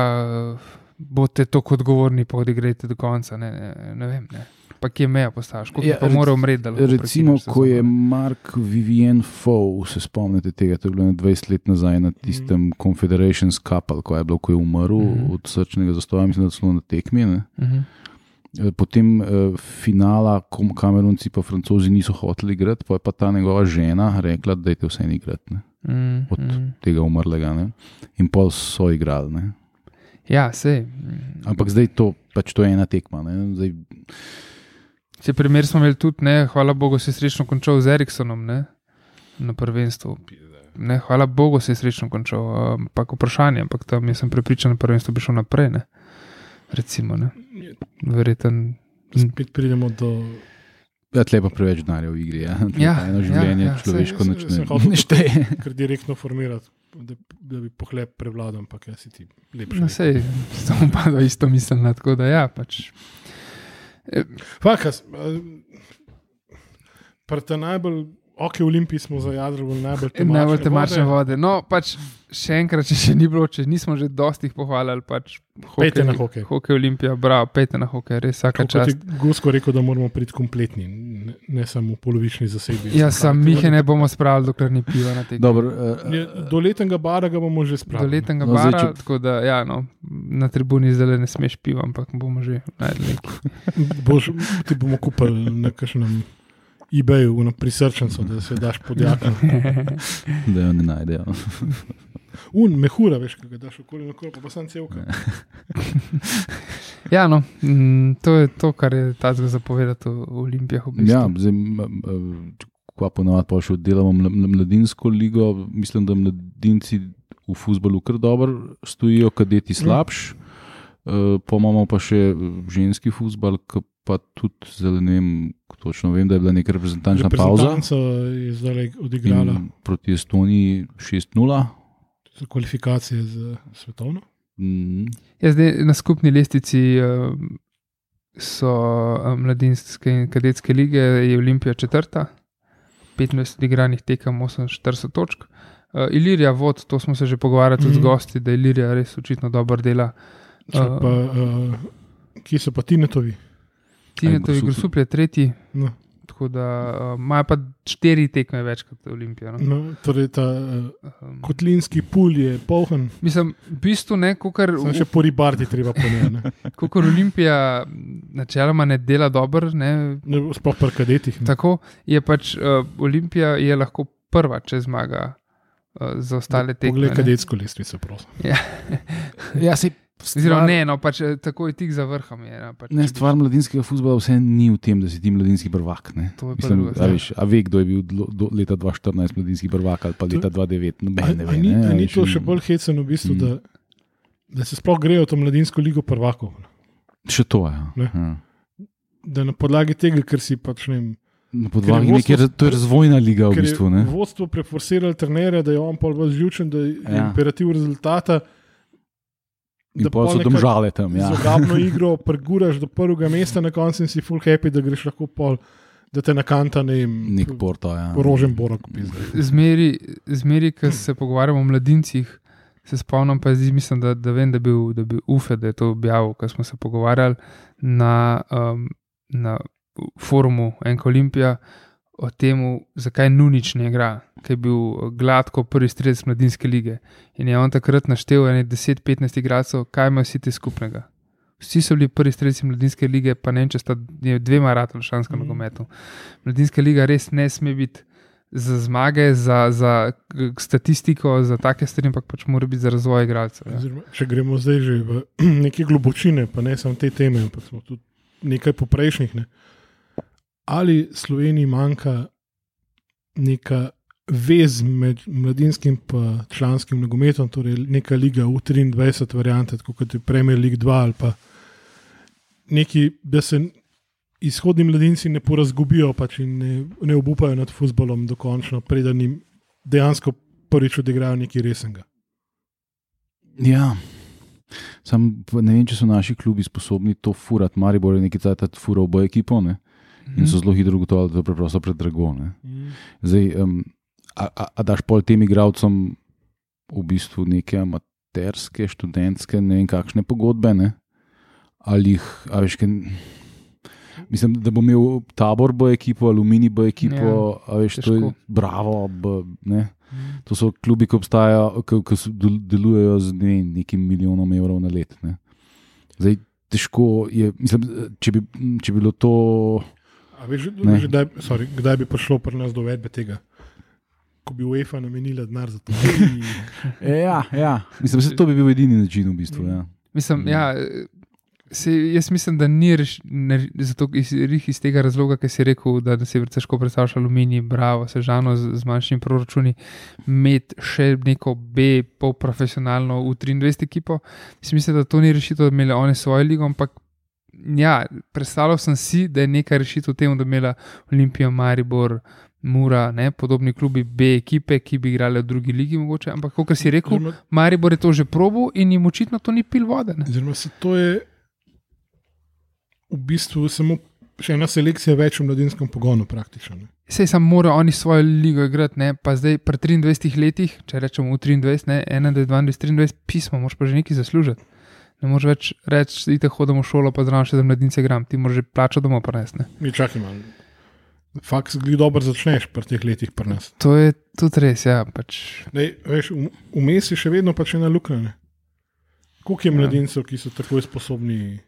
boste tako odgovorni, pa odigrajte do konca. Ne, ne, ne vem. Ne. Pa kje meja postaviš, kako Ja, ja, mora umreti, Recimo, ko je. Mark Vivien Fow, se spomnite tega, to je bilo ne 20 let nazaj na tistem mm. Confederations Cup, ko je bilo, ko je umrl mm. -hmm. od srčnega zastoja, mislim, da celo na tekmi. Mhm. Eh, Potem eh, finala, kom Kamerunci pa Francozi niso hoteli igrati, pa je pa ta njegova žena rekla, da je te vse igrati, ne? Mm, Od- mm. tega umrlega. Ne? In pol so igrali. Ne? Ja, sej. Ampak zdaj to, pač to je ena tekma. Ne? Zdaj, Če primer smo imeli tudi, ne, hvala Bogu, se je srečno končal z Eriksonom ne, na prvenstvu. Ne, hvala Bogu, se je srečno končal. Ampak vprašanje, ampak tam jaz sem prepričan, da prvenstvo bi šlo naprej. Ne. Recimo, ne. Verjeten. Spet pridemo do. ja, tle pa preveč denarja v igri. Ja? Ja, eno ja, življenje, ja, ja, človeško saj ne, hotel ne šteje. Ker direktno formirati, da, da bi pohlep prevladal, ampak jaz si ti lepši. No, sej, samo pa da isto mislim, tako da ja, pač. Fakas, prta najbolj, ok, v Olimpiji smo zajadrali najbolj temačne Najbolj temačne vode. vode. No, pač še enkrat, če še ni bilo, če nismo že dosti pohvalili, pač Pejte na hokej. Hokej Olimpija, bravo, pejte na hokej, res vsaka Tako čast. Gusko rekel, da moramo priti kompletni, ne, ne samo polovični zasedbi. Ja, sam Mihe ne bomo spravili, dokler ni piva na tem. Dobro, uh, Je, do letnega bara ga bomo že Do spravili. letnega No, no, zdaj, bara, če- če... tako da ja, no, na tribuni zdaj ne smeš piva, ampak bomo že najdli. Boš, ti bomo kupili na kakšnem eBayu, na prisrčencu, da se daš podjakam. da jo ne najdejo. Un, mehura, veš, kaj daš okoli na kol, pa, pa sem celka. Ja, no, mm, to je to, kar je tazga zapovedati v v Olimpijah. V bistvu. Ja, zdaj, ko ponovadi pa še oddelamo mla- mla- mladinsko ligo, mislim, da mladinci v futbalu kar dobro stojijo, kadeti slabš. Uh, pa imamo pa še eh, ženski futbal, ki pa tudi zelo ne vem, točno vem, da je bila neka reprezentančna pauza. Reprezentanca je zdaj odigrala In Proti Estoniji 6-0. za kvalifikacije za svetovno. Mm, Ja, zdaj, na skupni lestvici uh, so uh, mladinske in kadetske lige, je Olimpija četrta, 25 igranih tekem, 48 točk. Uh, Ilirija, vod, to smo se že pogovarjali tudi Mhm. z gosti, da Ilirija res očitno dobro dela. Če Uh, Pa, uh, kje so pa Tinetovi? Tinetovi Grosuplje. Je tretji, No, tako da uh, imajo pa štiri tekme več kot Olimpija. No? no, torej ta uh, kotlinski pul je poln, mislim, v bistvu ne, kar samo še po ribardi treba po njej. ne. Kot Olimpija načeloma ne dela dobro, ne, Ne, Sploh pri kadetih. ne. tako je pač uh, Olimpija je lahko prva, če zmaga uh, za ostale tekme. Poglej kadetsko lestvico, prosim. ja, se Oziroma, ne, no, pač eh, tako je tik za vrhom. Je, no, pač, Ne, stvar mladinskega futbola vse ni v tem, da si ti mladinski prvak. Ne. To je pa Mislim, druga a, stvar. veš, a ve, kdo je bil do, do leta 2014 mladinski prvak ali pa To- leta 2009. A, Noben ne a ve. ni, ne, ni to še bolj hecen, v bistvu, Mm. da, da se sploh grejo v to mladinsko ligo prvakov? Še to je. Ne. Ja. Da na podlagi tega, ker si pač ne vem. Na podlagi Ker je neke, to je razvojna liga v bistvu. Ne? vodstvo preforsiralo trenerja, da je on pol bolj živčen, da je Ja. imperativ rezultata. In pol so domžale tam. Ja. Z ogabno igro preguraš do prvega mesta, na koncu in si full happy, da greš lahko pol, da te nakanta ne vem, Nek porto. Ja. porožen borok. Zmeri, zmeri ko se pogovarjamo o mladincih, se spomnim, pa zdaj mislim, da, da vem, da je bil, da bil UFE, da je to objavil, ko smo se pogovarjali na, um, na forumu Enka Olimpija o tem, zakaj Nunič ne igra, ker je bil gladko prvi strelec mladinske lige. In je on takrat naštel 10-15 igralcev, kaj imajo vsi ti skupnega. Vsi so bili prvi strelci mladinske lige, pa ne vem, če sta dvema rata v šanskem Mhm. nogometu. Mladinska liga res ne sme biti za zmage, za, za statistiko, za take stvari, ampak pač mora biti za razvoj igralcev. Ja. Oziroma, Če gremo zdaj že v neke globočine, pa ne samo te teme, ampak smo tudi nekaj poprejšnjih. Ne. Ali Sloveniji manjka neka vez med mladinskim in članskim nogometom, torej neka liga U23 variante, kot je Premier League 2 ali pa neki, da se izhodni mladinci ne porazgubijo pač in ne, ne obupajo nad futbolom dokončno, preden jim dejansko prvič odigrajo nekaj resnega. Ja. Sam ne vem, če so naši klubi sposobni to furati. Maribor je nekaj časa fural oboje ekipo ne? In so zelo hitro ugotovili, da je to preprosto predrago. ne. Zdaj, um, a, a, a daš pol tem igravcem v bistvu neke amaterske, študentske, ne vem kakšne pogodbe, ne? ali jih, a veš, kaj, mislim, da bo imel tabor bo ekipo, aluminij bo ekipo, a veš, to je težko. bravo. B, ne? To so klubi, ki obstajajo, ki, ki delujejo z ne, nekim milijonom evrov na let. Ne? Zdaj, težko je, mislim, če bi, če bi bilo to. Veš, že kdaj, sorry, kdaj bi prišlo pri nas do uvedbe tega? Ko bi UEFA namenila denar za to. Ja, ja. Mislim, da to bi bil edini način, v bistvu. Ja. Mislim, Mm. ja, se, jaz mislim, da ni reš, ne, zato iz, rih iz tega razloga, ker si rekel, da, da si težko predstavljaš aluminij, bravo, sežano z, z manjšimi proračuni, imeti še neko B, polprofesionalno v 23 ekipo. Jaz mislim, da to ni rešitev, da bi imeli oni svojo ligo, ampak ja, predstavljal sem si, da je neka rešitev v tem, da bi imela Olimpijo, Maribor. Mura, ne, podobni klubi B ekipe, ki bi igrali v drugi ligi, mogoče, ampak kot si rekel, Oziroma, Maribor je to že probil in jim očitno to ni pil vode. Oziroma se to je v bistvu samo še ena selekcija več v mladinskem pogonu, praktično. ne. Sej sam morajo oni svojo ligo igrati, ne? pa zdaj pri 23 letih, če rečemo v 23, ne, 21, 22, 23, pismo, moraš pa že nekaj zaslužiti. Ne moreš več reči, da hodimo v šolo, pa zraven še za mladince gram, ti moraš že plačo domov prenesti. ne. Mi čakaj malo. Faks, glej dobro začneš pri teh letih pri nas. To je tudi res, ja. Pač, Dej, veš, v- Vmes je še vedno pač ena luknja. ne. Koliko je Ja. mladincev, ki so tako sposobni?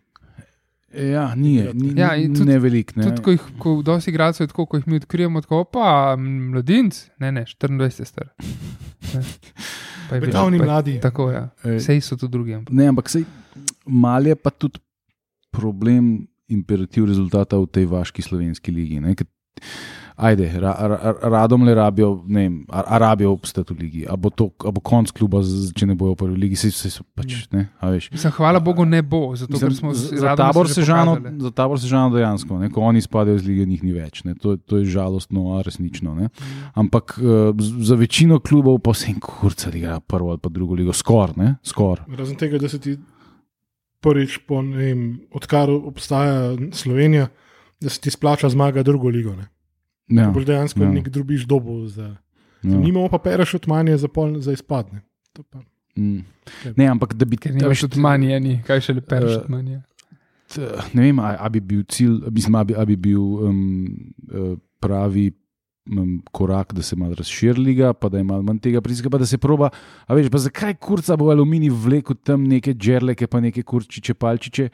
Ja, ni, ni, Ja, tudi- ne velik. Ne. tudi ko jih, ko dosti igralcev je tako, ko jih mi odkrijemo, tako pa mladinc, ne, ne, 24 je star. Ne. Je Betavni pa je- mladi. Tako, ja. Ej. Sej so tudi drugi. ampak- Ne, ampak sej, mal je pa tudi problem imperativ rezultata v tej vaški slovenski ligi. Ne? Ker, ajde, ra, ra, radom le rabijo, ne vem, a, a rabijo obstati v ligi. A bo, to, a bo konc kluba, z- če ne bojo v prvi ligi, se, se so pač, ne, a veš. Mislim, hvala Bogu, ne bo, zato Mislim, ker smo z za tabor se sežano, pokazali. za tabor sežano dejansko, ne, ko oni spadajo iz lige, njih ni več. Ne, to, to je žalostno, a resnično. Ne. Ampak uh, za večino klubov pa vsem kurca igra prvo ali pa drugo ligo, skoraj. Skor. Razen tega, da se ti prvič, po, ne vem, odkar obstaja Slovenija, da se ti splača zmaga drugo ligo. Ne. Ja, Boš dejansko ja. nek drubiš dobo. Za, ja. Nimamo pa peraš od manje za, pol, za izpadne. To pa- Mm. Ne, ampak da bi Ker a ni veš, več tudi manj, ni, kaj še le pereš Eh, od manj. t- Ne vem, a, a bi bil cilj, mislim, a bi, a bi bil um, pravi um, korak, da se malo razširi liga, pa da je malo manj tega pritiska, pa da se proba. A veš, pa zakaj kurca bo aluminij vlekel tam neke džerleke, pa neke kurčiče, palčiče.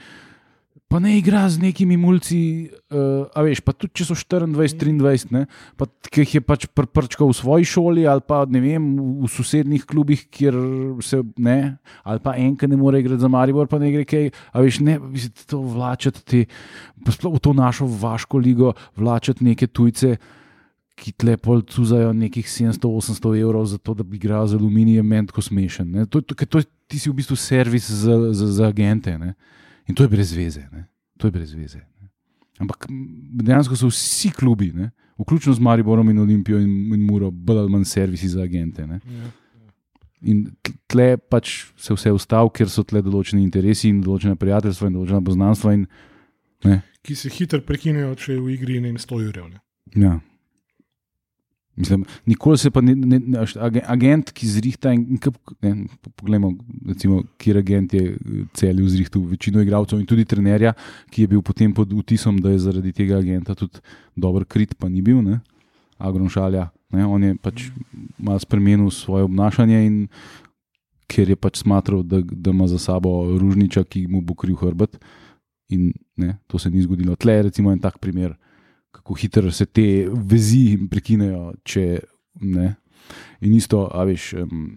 Pa ne igra z nekimi mulci, uh, a veš, pa tudi če so 24, 23, ne, pa ki jih je pač pr prčkal v svoji šoli ali pa ne vem, v, v sosednjih klubih, kjer se ne, ali pa en, ki ne more igrati za Maribor, pa ne gre kaj, a veš, ne, mislim, to vlačati te, v to našo vaško ligo, vlačati neke tujce. Ki tle pol cuzajo nekih 700-800 evrov za to, da bi igral z aluminijem, meni tako smešen. To, to, ker to, ti si v bistvu servis za, za, za agente. Ne? In to je brez veze. Ne? To je brez veze. Ne? Ampak dejansko so vsi klubi, ne? vključno z Mariborom in Olimpijo in, in Muro, bolj ali manj servisi za agente. Ne? Ja. In t- tle pač se vse ustavi, ker so tle določeni interesi in določene prijateljstva in določena poznanstva. In, Ki se hitro prekinejo, če je v igri ne 100 jurjev. ne. ja. Mislim, nikoli se pa ne, ne, ne agent, ki zrihta. In, ne, po- poglejmo, recimo, kjer agent je celju zrihtal večino igralcev in tudi trenerja, ki je bil potem pod vtisom, da je zaradi tega agenta tudi dober krit, pa ni bil, ne? Agron Šalja. Ne? On je pač malo spremenil svoje obnašanje in ker je pač smatral, da, da ima za sabo ružniča, ki mu bo kril hrbet. In ne, to se ni zgodilo. Tle je recimo en tak primer, kako hitro se te vezi prekinejo. Če, ne. In isto, a veš, um,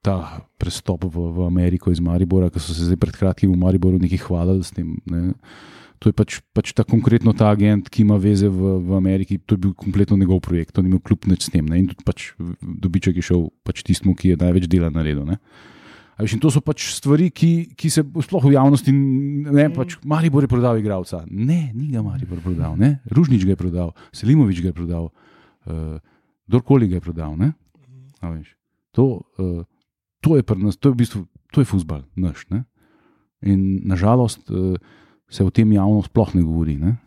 ta prestop v, v Ameriko iz Maribora, ki so se zdaj pred kratkim v Mariboru nekaj hvalili s tem. Ne. To je pač, pač ta konkretno ta agent, ki ima veze v, v Ameriki. To je bil kompletno njegov projekt, to ni imel kljub nič s tem. Ne. In tudi pač dobiček je šel pač tistmu, ki je največ dela naredil. Ne. Veš, to so pač stvari, ki, ki se sploh v javnosti ne, pač Maribor je prodal igralca. Ne, ni ga Maribor prodal, ne. Ružnič ga je prodal, Selimovič ga je prodal, uh, kdorkoli ga je prodal. Veš, to, uh, to je pri nas, to je v bistvu, to je futbal naš. Ne. In nažalost uh, se o tem javno sploh ne govori. Ne.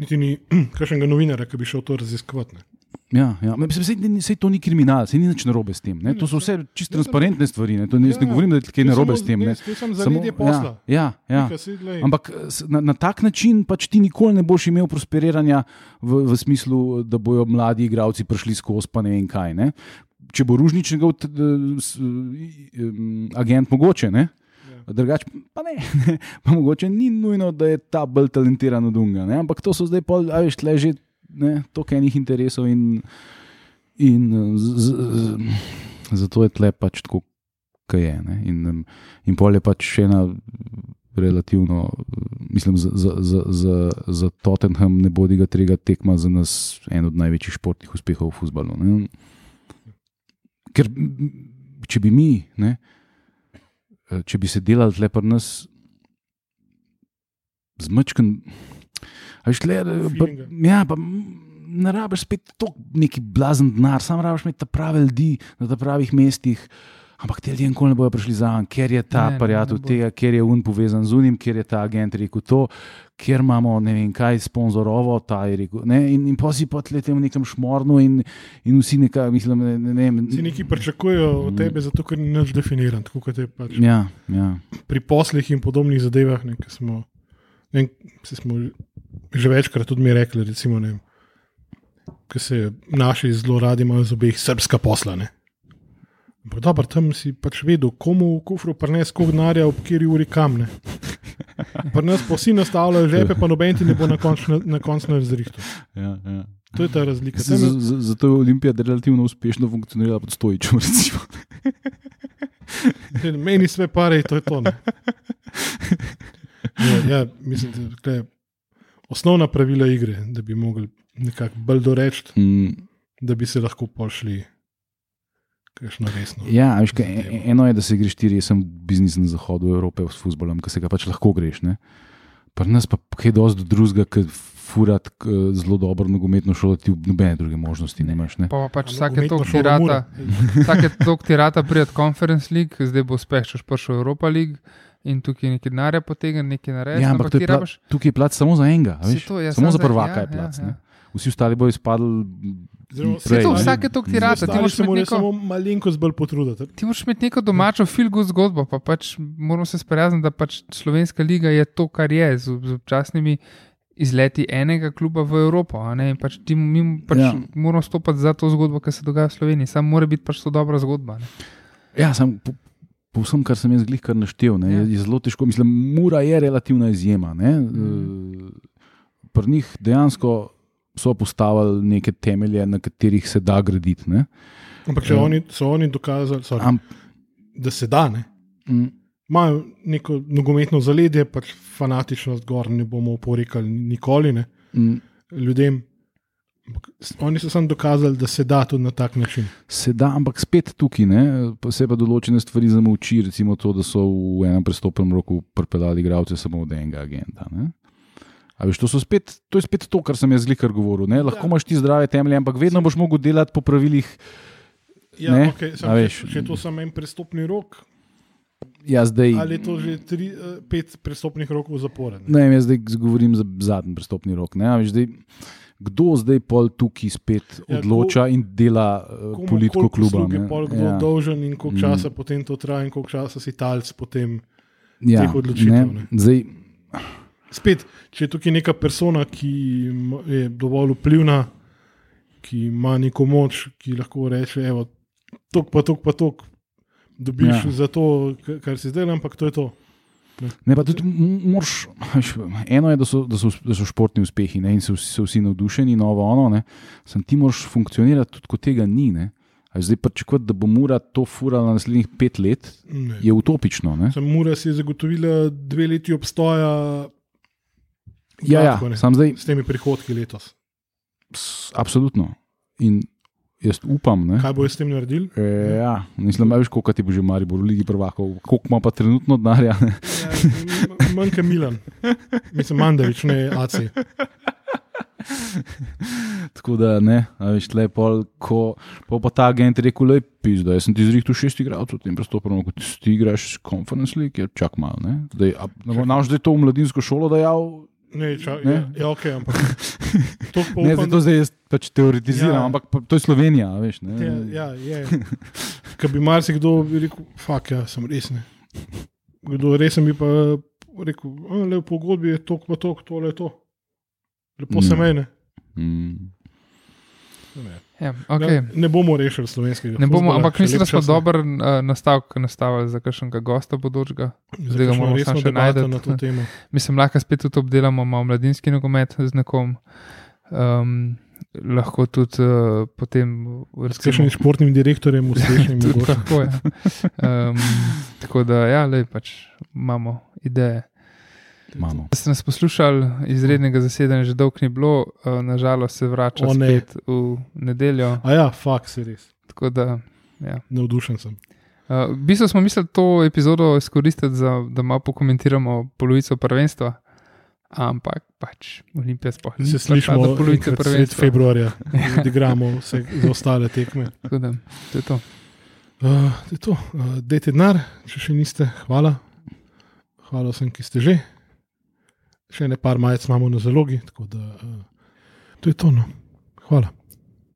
Niti ni kakšnega novinarja, ki bi šel to raziskovati. ne. Ja, ja. Sej to ni kriminal, sej ni nič narobe s tem. Ne. To so vse čisto transparentne stvari. Ne. To, ne, jaz ne Ja, govorim, da je kaj narobe s tem. Ne. samo. Ja, ja, ja. Ampak s- na, na tak način pač ti nikoli ne boš imel prosperiranja v, v smislu, da bojo mladi igravci prišli skozi pa ne vem kaj. Ne? Če bo ružnič njegov t- d- s- um, agent, mogoče. Ne? Ja. Drugač, pa ne, ne, pa mogoče ni nujno, da je ta bolj talentiran od Dunga. Ne? Ampak to so zdaj, pol, a veš, tle že toliko enih interesov in, in z, z, z, zato je tle pač tako, kaj je. Ne? In, in pol je pač še ena relativno, mislim, za, za, za, za, za Tottenham ne bodi ga trega tekma za nas en od največjih športnih uspehov v futbalu. Ne? Ker če bi mi, ne, eh, če bi se delali tle pri nas z tle, eh, pa, Feelinga. ja, pa ne rabiš spet tako neki blazen denar, sam rabiš imeti ta prave ljudi na ta pravih mestih. Ampak ti ljudje nikoli ne bodo prišli nami, ker je ta ne bo. tega, ker je un povezan z unim, ker je ta agent rekel to, ker imamo ne vem kaj sponzorovo, ta je rekel. Ne? In, in pa si potlete v nekem šmornu in, in vsi nekaj, mislim, ne, ne, ne, Vsi neki pričakujejo od tebe, zato ker ni nič definiran. Tako kot je pač Ja, ja. pri poslih in podobnih zadevah. Ne, smo, ne, saj smo že večkrat tudi mi rekli, recimo, ne, ki se naši zelo radi imajo z obeh srpska posla. Ne. Ampak dobro, tam si pač vedel, komu v kufru prines koliko denarja, ob kateri uri kam. Ne. Pri nas pa vsi nastavljajo žepe, pa noben ti ne bo na koncu na konc zrihtel. ja, ja. To je ta razlika. Z, Tam je- z, zato je Olimpija relativno uspešno funkcionirala pod stojičem. Meni sve pare, to je to. ne. Ja, ja, mislim, da je osnovna pravila igre, da bi mogli nekako bolj doreči, Mm, da bi se lahko pošli. Ja, veš, kaj, e- eno je, da se greš ti resen biznis na zahodu Evrope s futbolom, ki se ga pač lahko greš. Ne? Pri nas pa kaj dosti drugega, ki furat zelo dobro nogometno šolo, ti nobene druge možnosti nimaš. Ne? Pa pa pač vsake tok tirata, mora. vsake tok tirata pride Conference League, zdaj bo uspeh, če boš prišel v Europa League in tukaj nekaj denarja potegne, nekaj naredi. Ja, ampak to je pla, rabiš. tukaj je plac samo za enega. Veš? to je, samo za prvaka ja, je plac. ja, Ja, ja. Vsi ostali bodo izpadli. Saj to vsake tirata, ti moraš se imeti morajo neko- samo malenkost bolj potruditi. Ti moraš imeti neko domačo filgo zgodbo, pa pač moramo se sprijazniti, da pač slovenska liga je to, kar je, z, z občasnimi izleti enega kluba v Evropo. a ne, in Pač ti, mi pač Ja. ja. moramo stopiti za to zgodbo, ki se dogaja v Sloveniji. Sam mora biti pač to dobra zgodba. Ne. Ja, sam, po, vsem, kar sem jaz glih kar naštel, ne, Ja. je, zelo težko. Mislim, Mura je relativna izjema. Ne, mm. Pri njih dejansko so postavili neke temelje, na katerih se da graditi. Ne. Ampak Ja. oni, so oni dokazali, sorry, Am, da se da, ne. mm, imajo neko nogometno zaledje, pač fanatičnost gor ne bomo oporekali nikoli ne, mm, ljudem. Oni so samo dokazali, da se da tudi na tak način. se da, ampak spet tukaj, ne, pa določene stvari zamolči, recimo to, da so v enem prestopnem roku pripeljali igralce samo od enega agenta. Ne. A veš, to, spet, to je spet to, kar sem jaz zlikar govoril. Ne? Lahko Ja. imaš ti zdrave temelje, ampak vedno boš mogel delati po pravilih. Ja, Ne, okay, sam, veš. če, je to samo en prestopni rok, Ja, zdaj, ali je to že tri, eh, pet prestopnih rokov zapora. Ne? ne jaz zdaj govorim za zadnji prestopni rok. Ne? Veš, zdaj, kdo zdaj pol tukaj spet Ja, odloča in dela uh, Komu politiko kluba? usluge ne? pol kdo Ja. dolžen in koliko Mm. časa potem to traja in koliko časa si talc potem. Ja, teh odločitev, ne. Zdaj, Spet, če je tukaj neka persona, ki je dovolj vplivna, ki ima neko moč, ki lahko reče, evo, tok pa tok pa tok, dobiš Ja. za to, kar si zdaj, ampak to je to. Ne, tudi m- moraš, veš, eno je, da so, da so, da so športni uspehi ne, in so, so vsi navdušeni, novo ono, ne, sem ti moraš funkcionirati, tudi ko tega ni. Ne. A Zdaj pa če da bo Mura to furala naslednjih pet let, Ne. je utopično. Ne. Sam Mura si je zagotovila dve leti obstoja. Ja, ja, ne, sam zdaj, S temi prihodki letos. s- absolutno. In jaz upam. Ne? Kaj bo s tem naredil? E, ja, mislim, da veš, koliko ti bo že Maribor v Ligi prvakov, koliko ima pa trenutno denarja. Ja, manj kot Milan, mislim, Mandevič, ne AC. Tako da ne, a veš, tle pol, ko pol pa ta agent je rekel, le pizda, jaz sem ti zrihtel šest igralcev, tem prestopom, kot ti igraš Conference League, je čak malo, ne. Zdaj, a, ne, naš zdaj to v mladinsko šolo dajal, Ne, ča, Ne. ja, ja, ok, ampak to pa ne, upam, zdaj jaz pač teoretiziram, Ja. ampak pa, to je Slovenija, veš, ne. Ja, ja, je. Ker bi marsikdo rekel, fuck, ja, sem res ne. Kdo resen bi pa rekel, "A, le v pogodbi je to, pa to, tole je to. Lepo se Mm. meni. Mm. Ne. Ja, okay. Ne, ne bomo rešili slovenskega. Ne bomo, ampak mislim, da smo dober uh, nastavek nastavili za kakšnega gosta bodočega. Zdaj ga moramo samo še najti. na to temo. Mislim, lahko spet tudi obdelamo malo mladinski nogomet z nekom. Um, lahko tudi uh, potem S kakšnim športnim direktorjem uspešnim mogoče. tako, ja. um, tako da, ja, le pač imamo ideje. Imamo. Ste nas poslušali, izrednega zasedanja že dolgo ni bilo, uh, nažalost se vrača O, ne. spet v nedeljo. A ja, fakt se res. Tako da, ja. Navdušen sem. Uh, v bistvu smo mislili to epizodo izkoristiti, za, da malo pokomentiramo polovico prvenstva, ampak pač Olimpija sploh ni Se slišimo do polovice enkrat sred prvenstva. februarja, odigramo vse za ostale tekme. Tako da, to je to. Uh, to je to. Uh, dajte denar, če še niste. Hvala. Hvala vsem, ki ste že. Še ne par majc imamo na zalogi, da uh, to je to. No. Hvala.